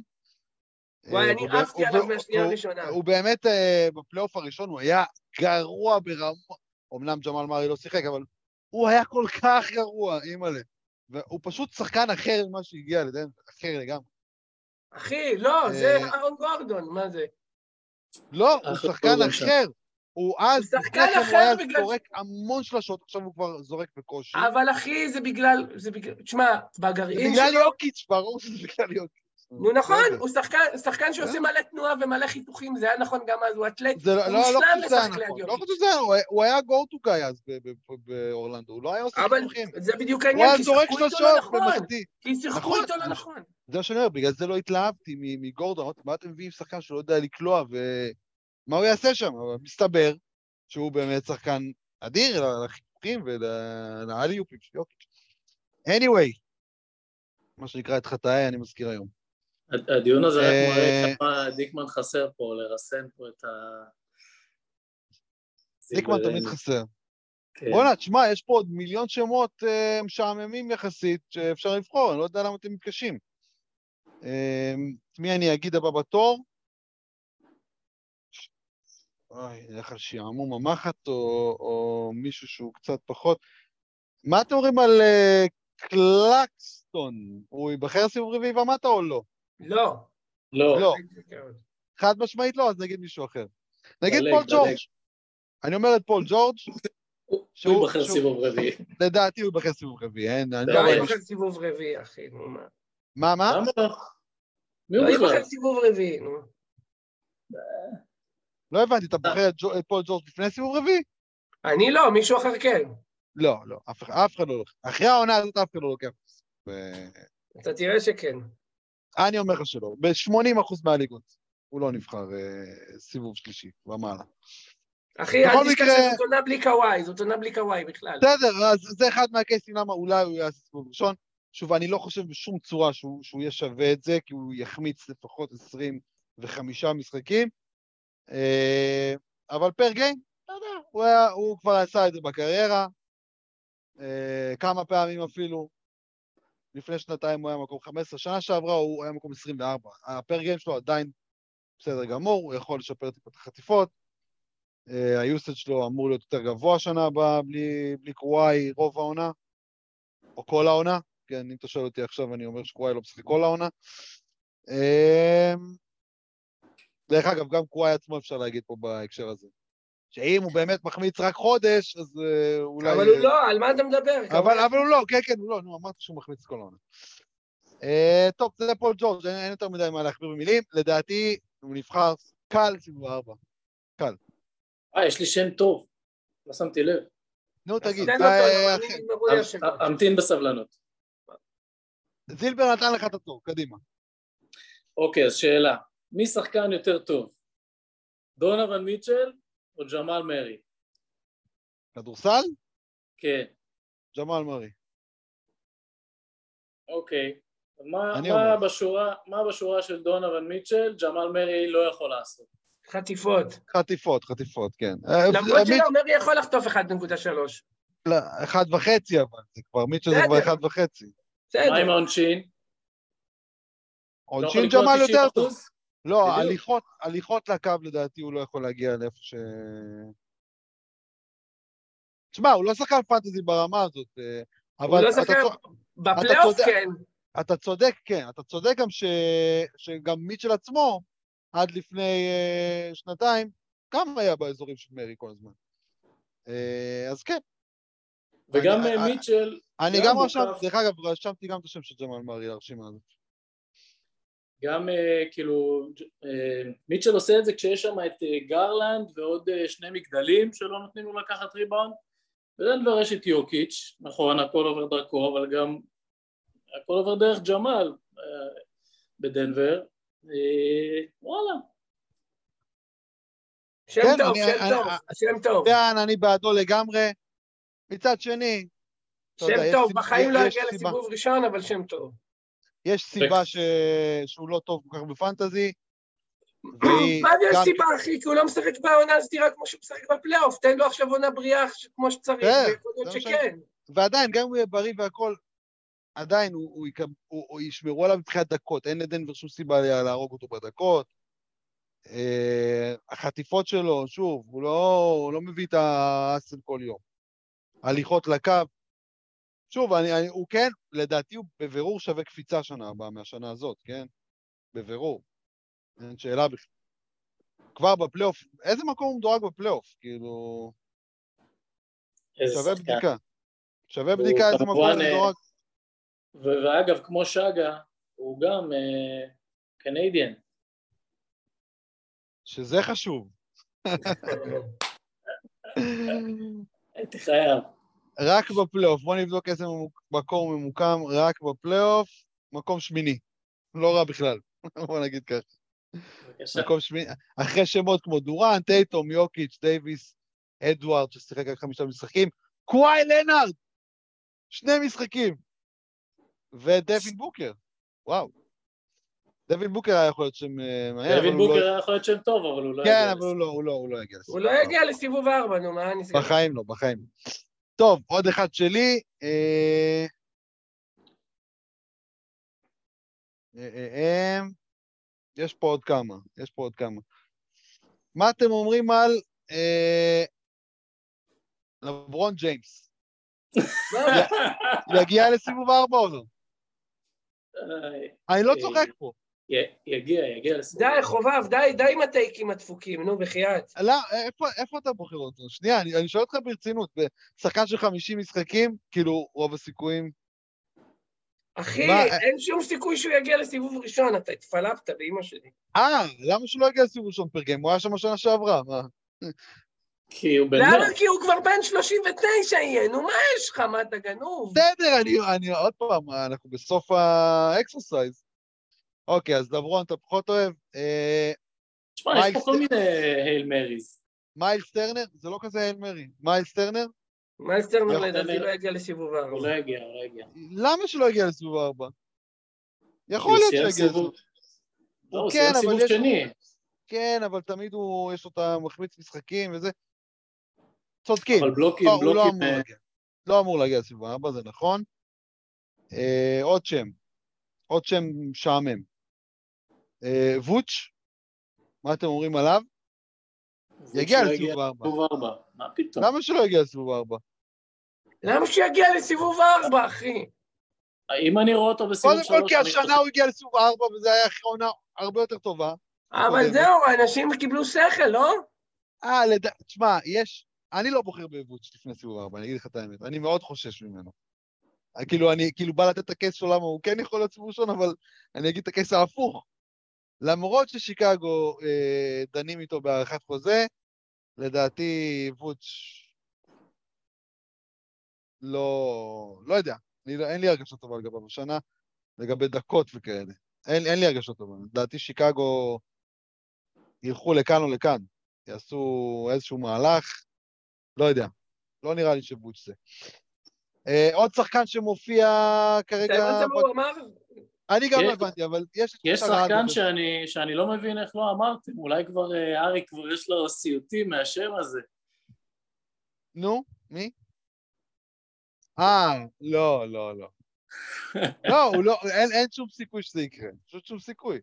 וואי, אה, אני והוא- עפתי הוא- עליו מהשנייה הראשונה. הוא באמת, אה, בפלייאוף הראשון הוא היה גרוע ברמות, אמנם ג'מאל מארי לא שיחק, אבל הוא היה כל כך גרוע, אימא'לה. והוא פשוט שחקן אחר ממה שהגיע לדנבר, אחר לגמרי. אחי, לא, זה אה, אהרון גורדון, מה זה? לא, הוא שחקן. אחר. הוא אז, הוא שחקן אחר הוא היה בגלל- זורק המון שלשות, עכשיו הוא כבר זורק בקושי. אבל אחי, זה בגלל, זה בגלל, תשמע, בגרעין בגלל שלו, יוקיץ', ברור שזה בגלל יוקיץ'. נו נכון, בסדר. הוא שחקן, שחקן שעושה כן. מלא תנועה ומלא חיתוכים, זה היה נכון גם אז, הוא אתלט, זה לא, הוא לא, לא מושלם חושב שזה היה לשחק ליד נכון. לא יוקיץ'. חושב שזה היה, הוא היה- הוא היה go to guy אז באורלנדו, הוא לא היה עושה אבל חיתוכים. זה בדיוק העניין, היה כי שיחקו איתו לא שלושות נכון. כי שיחקו נכון, איתו לא נכון. זה מה שאני אומר, בגלל זה לא התלהבתי מגורדון, מה אתם מביאים שחקן שלא יודע לקלוע, ומה הוא יעשה שם? אבל מסתבר שהוא באמת שחקן אדיר לחיתוכים ולאליופים של יוקיץ'. anyway, מה שנקרא את חטאיי אני מזכיר היום. הדיון הזה רק אה, מראה כמה דיקמן חסר פה, לרסן פה את ה... דיקמן תמיד. חסר. כן. בואנה, תשמע, יש פה עוד מיליון שמות אה, משעממים יחסית שאפשר לבחור, אני לא יודע למה אתם מתקשים. אה, מי אני אגיד הבא בתור? אוי, נלך על שעמום המחט או, או מישהו שהוא קצת פחות. מה אתם אומרים על uh, קלקסטון? הוא ייבחר סיבוב רביעי ומטה או לא? לא. לא. לא. [laughs] חד משמעית לא, אז נגיד מישהו אחר. נגיד דלג, פול דלג. ג'ורג'. אני אומר את פול ג'ורג', הוא ייבחר סיבוב רביעי. לדעתי הוא ייבחר סיבוב רביעי, אין, אני לא, לא לא רואה אבל- מישהו... יבחר סיבוב רביעי, אחי, נו מה. מה, מה? למה לא? מי לא הוא בכלל? יבחר סיבוב רביעי, נו. לא הבנתי, אתה בוחר את פול ג'ורג' לפני סיבוב רביעי? אני לא, מישהו אחר כן. לא, לא, אף אחד- לא לוקח. אחרי העונה הזאת אף אחד לא לוקח. אתה תראה שכן. אני אומר לך שלא, ב-80% מהליגות הוא לא נבחר אה, סיבוב שלישי ומעלה. אחי, אל תשכח שזאת עונה בלי קוואי, זאת עונה בלי קוואי בכלל. בסדר, אז זה אחד מהקייסים למה אולי הוא יעשה סיבוב ראשון. שוב, אני לא חושב בשום צורה שהוא, שהוא יהיה שווה את זה, כי הוא יחמיץ לפחות 25 משחקים. אה, אבל פר גיים, אתה יודע, הוא, כבר עשה את זה בקריירה, אה, כמה פעמים אפילו. לפני שנתיים הוא היה מקום 15, שנה שעברה הוא היה מקום 24. הפר גיים שלו עדיין בסדר גמור, הוא יכול לשפר טיפה את החטיפות. אה, היוסד שלו אמור להיות יותר גבוה השנה הבאה, בלי, בלי קוואי רוב העונה, או כל העונה. כן, אם אתה שואל אותי עכשיו, אני אומר שקוואי לא משחק כל העונה. אה, דרך אגב, גם קוואי עצמו אפשר להגיד פה בהקשר הזה. שאם הוא באמת מחמיץ רק חודש, אז אה, אולי... אבל הוא לא, על מה אתה מדבר? אבל, אבל הוא לא, כן, כן, הוא לא, נו, אמרתי שהוא מחמיץ כל העונה. אה, טוב, זה פול ג'ורג', אין, אין יותר מדי מה להכביר במילים. לדעתי, הוא נבחר קל סיבוב ארבע. אה, יש לי שם טוב. לא שמתי לב. נו, תגיד, אה. אמ- אמתין בסבלנות. זילבר נתן לך את התור, קדימה. אוקיי, אז שאלה. מי שחקן יותר טוב? דונוvan מיטשל או ג'מאל מרי? כדורסל? כן, ג'מאל מרי. אוקיי. מה, מה. בשורה, מה בשורה של דונוvan מיטשל ג'מאל מרי לא יכול לעשות? חטיפות. חטיפות, חטיפות, כן. אה, למרות מיט- שאומרי יכול לחטוף 1.3. לא, אחד וחצי, אבל זה כבר, מיטשל זה כבר בסדר. אחד וחצי. מה עם. העונשין? לא עונשין לקלוט ג'מאל יותר 90%? טוב. לא. הליכות, הליכות לקו לדעתי הוא לא יכול להגיע לאיפה ש... תשמע, הוא לא שחקן פנטזי ברמה הזאת, אה, אבל הוא לא אתה שחקן, בפלייאוף. כן. אתה צודק, כן, אתה צודק גם ש... שגם מיטשל עצמו, עד לפני uh, שנתיים, גם היה באזורים של מרי כל הזמן. Uh, אז כן, וגם אני- אני- מיטשל, אני גם. רשמתי, דרך אגב, רשמתי גם את השם של ג'מאל מרי לרשימה הזאת. גם אה, כאילו, אה, מיטשל עושה את זה כשיש שם את אה, גרלנד ועוד שני מגדלים שלא נותנים לו לקחת ריבאונד. בדנבר יש את יוקיץ', נכון, הכל עובר דרכו, אבל גם הכל עובר דרך ג'מאל בדנבר. וואלה, שם כן, טוב, אני- שם אני- טוב, שם טוב. יאן, אני בעדו לגמרי. מצד שני, יודע, שם יש טוב, בחיים לא יגיע לסיבוב ראשון, אבל שם טוב. יש סיבה ש... שהוא לא טוב כל כך בפנטזי, מה זה הסיבה, אחי? כי הוא לא משחק בעונה סדירה כמו שהוא משחק בפלייאוף. תן לו עכשיו עונה בריאה כמו שצריך, כן, ויכול להיות שכן. ועדיין, גם אם הוא יהיה בריא והכל, עדיין הוא, הוא, הוא, הוא ישמרו עליו מבחינת דקות, אין לדנבר שום סיבה לה- להרוג אותו בדקות. אה, החטיפות שלו, שוב, הוא לא, הוא לא מביא את האסל כל יום. הליכות לקו. שוב, אני, אני, הוא כן, לדעתי הוא בבירור שווה קפיצה שנה הבאה מהשנה הזאת, כן? בבירור. אין שאלה בכלל. כבר בפלייאוף, איזה מקום הוא מדורג בפלייאוף? כאילו, שווה שחקן. בדיקה. שווה בדיקה איזה מקום הוא אה, מדורג. ו- ואגב, כמו שגה, הוא גם אה, קנדיאן. שזה חשוב. [laughs] הייתי חייב. רק בפלייאוף, בוא נבדוק איזה מקום הוא ממוקם רק בפלייאוף, מקום שמיני. לא רע בכלל, [laughs] בוא נגיד ככה. בבקשה. מקום שמיני, אחרי שמות כמו דורן, טייטום, יוקיץ', דייוויס, אדוארד, ששיחק רק חמישה משחקים, קוואי לנארד! שני משחקים. ודווין בוקר, וואו. דווין בוקר היה יכול להיות שם אה, אבל דווין לא- בוקר היה יכול להיות שם טוב, אבל הוא לא כן, יגיע אבל הוא לא, הוא לא, הוא לא יגיע הוא לא יגיע לסיבוב ארבע, נו, מה נסגר? בחיים לא, בחיים. טוב, עוד אחד שלי. אה, אה, אה, יש פה עוד כמה, יש פה עוד כמה. מה אתם אומרים על לברון ג'יימס? [laughs] יגיע לסיבוב ארבע או לא? אני לא צוחק פה. יגיע, יגיע לסיבוב. די, חובב, די, די עם הטייקים הדפוקים, נו, בחייאת. לא, איפה, איפה אתה בוחר אותו? שנייה, אני, אני שואל אותך ברצינות, בשחקן של 50 משחקים, כאילו, רוב הסיכויים... אחי, מה- אין שום סיכוי שהוא יגיע לסיבוב ראשון, אתה התפלפת באמא שלי. אה, למה שהוא לא יגיע לסיבוב ראשון per game? הוא היה שם בשנה שעברה, מה? כי הוא בן למה? מאה. כי הוא כבר בן 39 יהיה, נו, מה יש לך? מה, אתה גנוב? בסדר, אני, אני עוד פעם, אנחנו בסוף ה exercise. אוקיי, אז לברון אתה פחות אוהב. אה, תשמע, יש פה מיילס- כל מיני Hail Marys. מיילס טרנר, זה לא כזה Hail Mary. מיילס טרנר, מיילסטרנר לא, לדעתי לא יגיע לסיבוב הוא הארבע. לא יגיע, הוא לא יגיע. למה שלא יגיע לסיבוב ארבע? יכול הוא להיות שיגיע סיבוב- לסיבוב. לא, הוא כן, סיים אבל סיבוב יש- שני. כן, אבל תמיד הוא, יש לו את המחמיץ משחקים וזה. צודקים. אבל בלוקים, לא, הוא לא בלוקים... אמור אה, להגיע. לא אמור להגיע לסיבוב ארבע, זה נכון. אה, עוד שם. עוד שם משעמם. אה, ווץ', מה אתם אומרים עליו? יגיע שלא לסיבוב ארבע. ארבע. מה פתאום? למה שלא יגיע לסיבוב ארבע? למה שיגיע לסיבוב הארבע, אחי? אם אני רואה אותו בסיבוב קודם שלוש... כל, כי השנה הוא הגיע לסיבוב ארבע, וזה היה עונה הרבה יותר טובה. אבל. זהו, האנשים קיבלו שכל, לא? אה, לד... תשמע, יש... אני לא בוחר בווץ' לפני סיבוב ארבע, אני אגיד לך את האמת. אני מאוד חושש ממנו. אה, כאילו, אני כאילו בא לתת את הקייס שלו למה הוא כן יכול להיות סיבוב ראשון, אבל אני אגיד את הקייס ההפוך. למרות ששיקגו אה, דנים איתו בהארכת חוזה, לדעתי ווץ' לא... לא יודע. אני, לא- אין לי הרגשה טובה לגביו השנה, לגבי דקות וכאלה. אין, אין לי הרגשה טובה. לדעתי שיקגו ילכו לכאן או לכאן. יעשו איזשהו מהלך, לא יודע. לא נראה לי שבוץ' זה. אה, עוד שחקן שמופיע כרגע... הבנת מה הוא אמר? אני גם. לא הבנתי, אבל יש... יש שחקן שחקן שאני, שאני לא מבין איך לא אמרתם, אולי כבר אה, ארי כבר יש לו סיוטים מהשם הזה. נו, מי? אה, לא, לא, לא. [laughs] לא, הוא לא, אין, אין שום סיכוי שזה יקרה. פשוט שום סיכוי.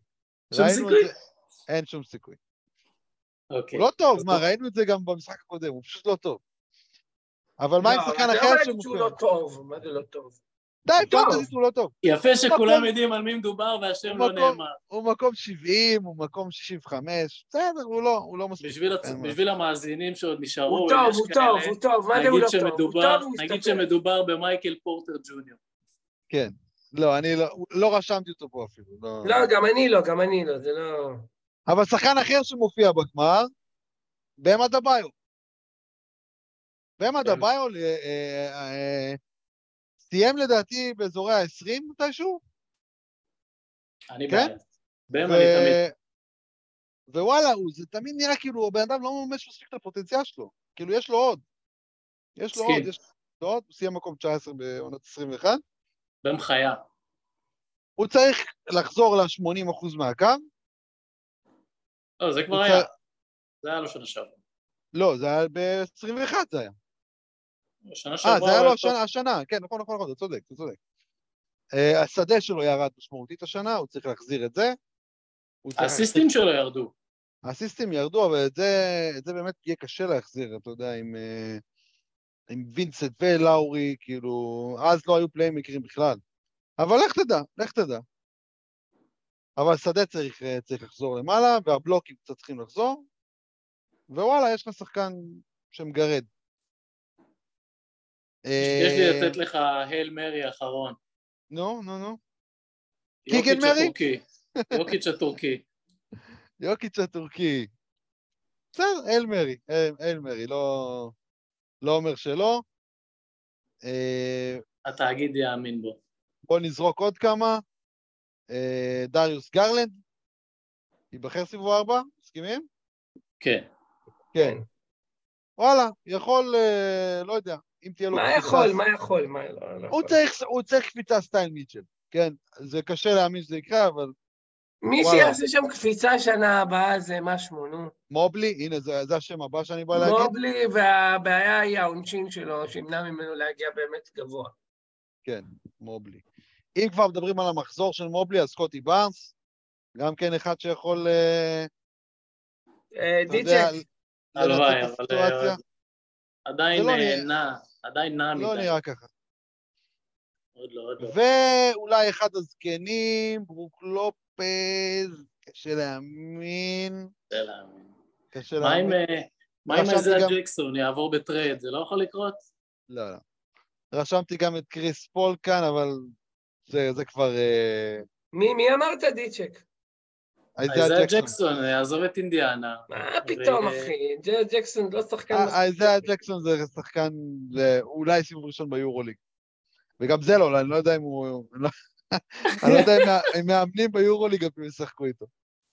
שום סיכוי? זה- אין שום סיכוי. אוקיי. הוא לא טוב, אז מה, ראינו את זה גם במשחק הקודם, הוא פשוט לא טוב. אבל מה עם לא, שחקן אתה אחר לא להגיד שהוא שמופיע? לא טוב, מה זה לא טוב? די, תגיד שהוא לא טוב. יפה שכולם יודעים על מי מדובר והשם הוא לא נאמר. הוא מקום 70, הוא מקום 65, בסדר, הוא לא, הוא לא מספיק. בשביל, המאזינים שעוד נשארו, הוא טוב, הוא טוב, הוא טוב, מה זה הוא לא טוב? הוא הוא נגיד. שמדובר במייקל פורטר ג'וניור. כן. לא, אני לא, לא רשמתי אותו פה אפילו. לא. לא, גם אני לא, גם אני לא, זה לא... אבל שחקן אחר שמופיע בגמר, בהמה דביו. בהמה כן. דביו אה, אה, אה, סיים לדעתי באזורי ה-20 מתישהו, אני כן? בעד. בהם ו... אני תמיד... ווואלה, הוא, זה תמיד נראה כאילו הבן אדם לא ממש מספיק את הפוטנציאל שלו. כאילו, יש לו עוד. יש לו. עוד, יש לו עוד, הוא סיים מקום 19 בעונת 21. בהם חיה. הוא צריך לחזור ל-80% מהקו. לא, זה כבר היה. זה היה לו שנה שעברה. לא, זה היה ב-21 זה היה. שנה שעברה... אה, זה היה לו השנה, השנה, כן, נכון, נכון, נכון, אתה צודק, אתה צודק. אה, השדה שלו ירד משמעותית השנה, הוא צריך להחזיר את זה. האסיסטים שלו ירדו. האסיסטים ירדו, אבל את זה, את זה באמת יהיה קשה להחזיר, אתה יודע, עם, אה, עם וינסט ולאורי, כאילו, אז לא היו פליימקרים בכלל. אבל לך תדע, לך תדע. אבל שדה צריך, אה, צריך לחזור למעלה, והבלוקים קצת צריכים לחזור, ווואלה, יש לך שחקן שמגרד. יש לי אה, לתת לך הייל מרי האחרון. נו, נו, נו. קיגן מרי? [laughs] יוקיץ' הטורקי. יוקיץ' הטורקי. בסדר, אל מרי, אל מרי, לא, לא אומר שלא. אה, התאגיד יאמין בו. בוא נזרוק עוד כמה. אה, דריוס גרלנד, ייבחר סיבוב ארבע, מסכימים? כן. כן. וואלה, יכול, לא יודע, אם תהיה לו... מה יכול, מה יכול, מה לא, לא יכול. הוא צריך קפיצה סטייל מיטשל, כן? זה קשה להאמין שזה יקרה, אבל מי. שיעשה שם קפיצה שנה הבאה זה משהו, נו. מובלי, הנה, זה, זה השם הבא שאני בא להגיד. מובלי, והבעיה היא ה offense שלו, שימנע ממנו להגיע באמת גבוה. כן, מובלי. אם כבר מדברים על המחזור של מובלי, אז סקוטי בארנס, גם כן אחד שיכול... אה, אה, דיצ'ק, הלוואי, את אבל. אה, עדיין לא אה, נע, עדיין נע לא. נראה ככה. עוד לא, עוד לא. ואולי אחד הזקנים, ברוק לופז, קשה להאמין. קשה להאמין. אה, מה עם איזיה גם- ג'קסון, יעבור ב trade, זה לא יכול לקרות? לא, לא. רשמתי גם את קריס פול כאן, אבל זה, זה כבר... אה, מי מי אמרת דיצ'ק? איזיה איזיה ג'קסון. ג'קסון, יעזוב את אינדיאנה. מה פתאום, אחי? ג'קסון לא שחקן אה, מספיק. איזיה ג'קסון זה שחקן, זה אולי סיבוב ראשון ביורוליג. וגם זה לא, אני לא יודע אם הוא... אני לא- לא יודע אם מאמנים ביורוליג אפילו ישחקו איתו.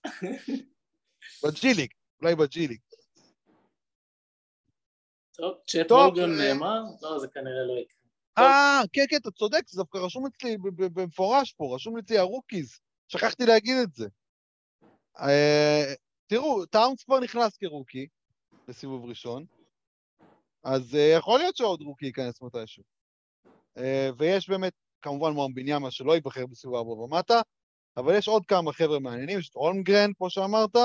[laughs] ב G League, אולי ב G League. טוב, צ'ט הולמגרן אה, נאמר? לא, זה כנראה לא יקרה. אה, כן, כן, אתה צודק, זה דווקא רשום אצלי במפורש פה, רשום אצלי ה rookies. שכחתי להגיד את זה. אה, תראו, טאונס כבר נכנס כ rookie בסיבוב ראשון, אז אה, יכול להיות שעוד rookie ייכנס מתישהו. אה, ויש באמת, כמובן, וומבניאמה שלא ייבחר בסיבוב ארבע ומטה, אבל יש עוד כמה חבר'ה מעניינים, יש את אולמגרן, כמו שאמרת,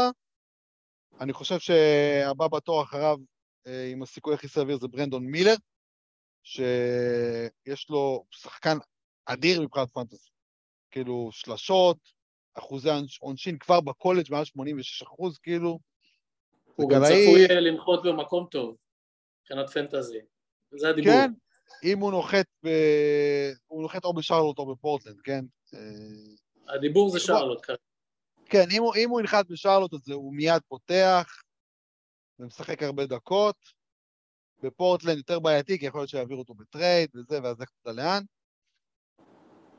אני חושב שהבא בתור אחריו, עם הסיכוי הכי סביר, זה ברנדון מילר, שיש לו שחקן אדיר מבחינת פנטסי. כאילו, שלשות, אחוזי עונש- עונשין כבר בקולג' מעל 86 אחוז, כאילו. הוא גם צפוי אה, לנחות במקום טוב, מבחינת פנטזי. זה הדיבור. כן, אם הוא נוחת ב... הוא נוחת או בשרלוט או בפורטלנד, כן? אה, הדיבור זה שרלוט כרגע. כן, אם הוא, אם הוא ינחת בשרלוט, אז הוא מיד פותח ומשחק הרבה דקות. בפורטלנד יותר בעייתי, כי יכול להיות שיעבירו אותו ב trade וזה, ואז לך תדע לאן.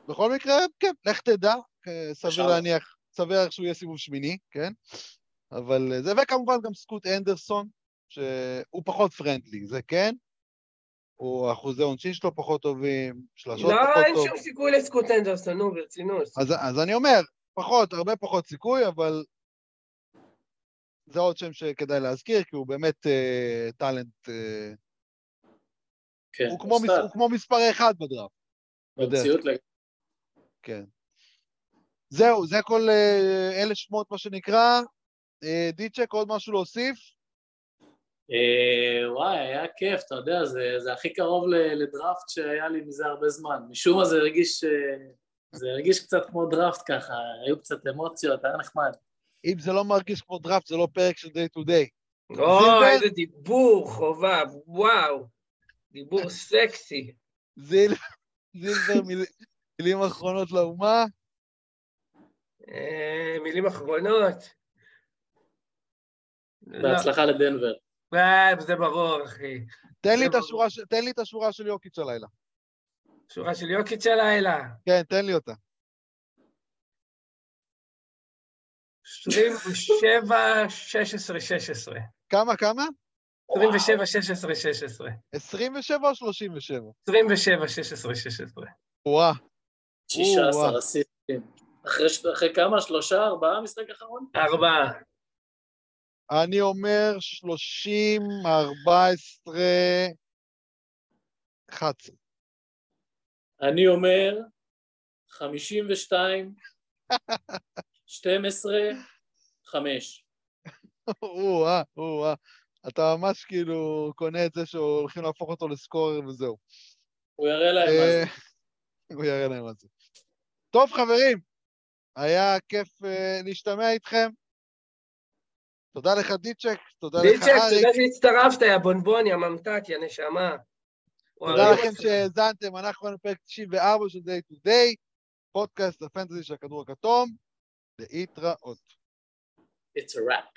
בכל מקרה, כן, לך תדע, סביר. להניח, סביר להניח שהוא יהיה סיבוב שמיני, כן? אבל אה, זה, וכמובן גם סקוט הנדרסון, שהוא פחות friendly, זה כן. הוא, אחוזי עונשין שלו פחות טובים, שלשות לא, פחות אין טוב. שום סיכוי לסקוט אנדרסון, נו, ברצינות. אז, אז אני אומר, פחות, הרבה פחות סיכוי, אבל זה עוד שם שכדאי להזכיר, כי הוא באמת אה, טאלנט, אה, כן, הוא, כמו מס. הוא כמו מספר אחד בדראפט, במציאות לגמרי. כן. זהו, זה כל אה, אלה שמות, מה שנקרא. אה, דיצ'ק, עוד משהו להוסיף? אה, וואי, היה כיף, אתה יודע, זה, זה הכי קרוב לדראפט שהיה לי מזה הרבה זמן. משום מה זה הרגיש, אה, זה הרגיש קצת כמו דראפט ככה, היו קצת אמוציות, היה נחמד. אם זה לא מרגיש כמו דראפט, זה לא פרק של day to day. או? איזה דיבור, חובה, וואו. דיבור סקסי. זיל, זילבר, מיל, מילים אחרונות לאומה. אה, מילים אחרונות. לא, בהצלחה לדנבר. אה, זה ברור, אחי. תן לי, את. השורה, ש- תן לי את השורה של יוקיץ' הלילה. שורה של יוקיץ' הלילה. כן, תן לי אותה. 27, 16, 16. כמה, כמה? 27, 16, 16. 27 או 37? 27, 16, 16. וואה. 16 וואו. אסיסטים. אחרי, ש- אחרי כמה? שלושה? ארבעה משחק אחרון? ארבעה. אני אומר 30, 14, 11. אני אומר 52, 12, 5. או-אה, או-אה. אתה ממש כאילו קונה את זה שהולכים להפוך אותו לסקורר וזהו. הוא יראה להם מה זה. אה, הוא יראה להם מה זה. טוב, חברים, היה כיף אה, להשתמע איתכם. תודה לך, דיצ'ק, תודה לך, דיצ'ק, אריק. תודה שהצטרפת, יא בונבון, יא ממתק, יא נשמה. תודה לכם. שהאזנתם, אנחנו היינו פרק 94 של Day to Day, פודקאסט הפנטזי של הכדור הכתום, להתראות. It's a wrap.